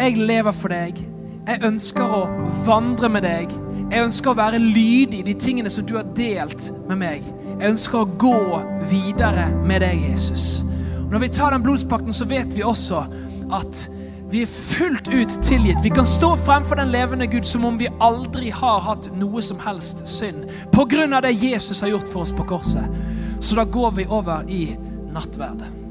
jeg lever for deg. Jeg ønsker å vandre med deg. Jeg ønsker å være lydig i de tingene som du har delt med meg. Jeg ønsker å gå videre med deg, Jesus. Og når vi tar den blodspakten, så vet vi også at vi er fullt ut tilgitt. Vi kan stå fremfor den levende Gud som om vi aldri har hatt noe som helst synd. På grunn av det Jesus har gjort for oss på korset. Så da går vi over i nattverdet.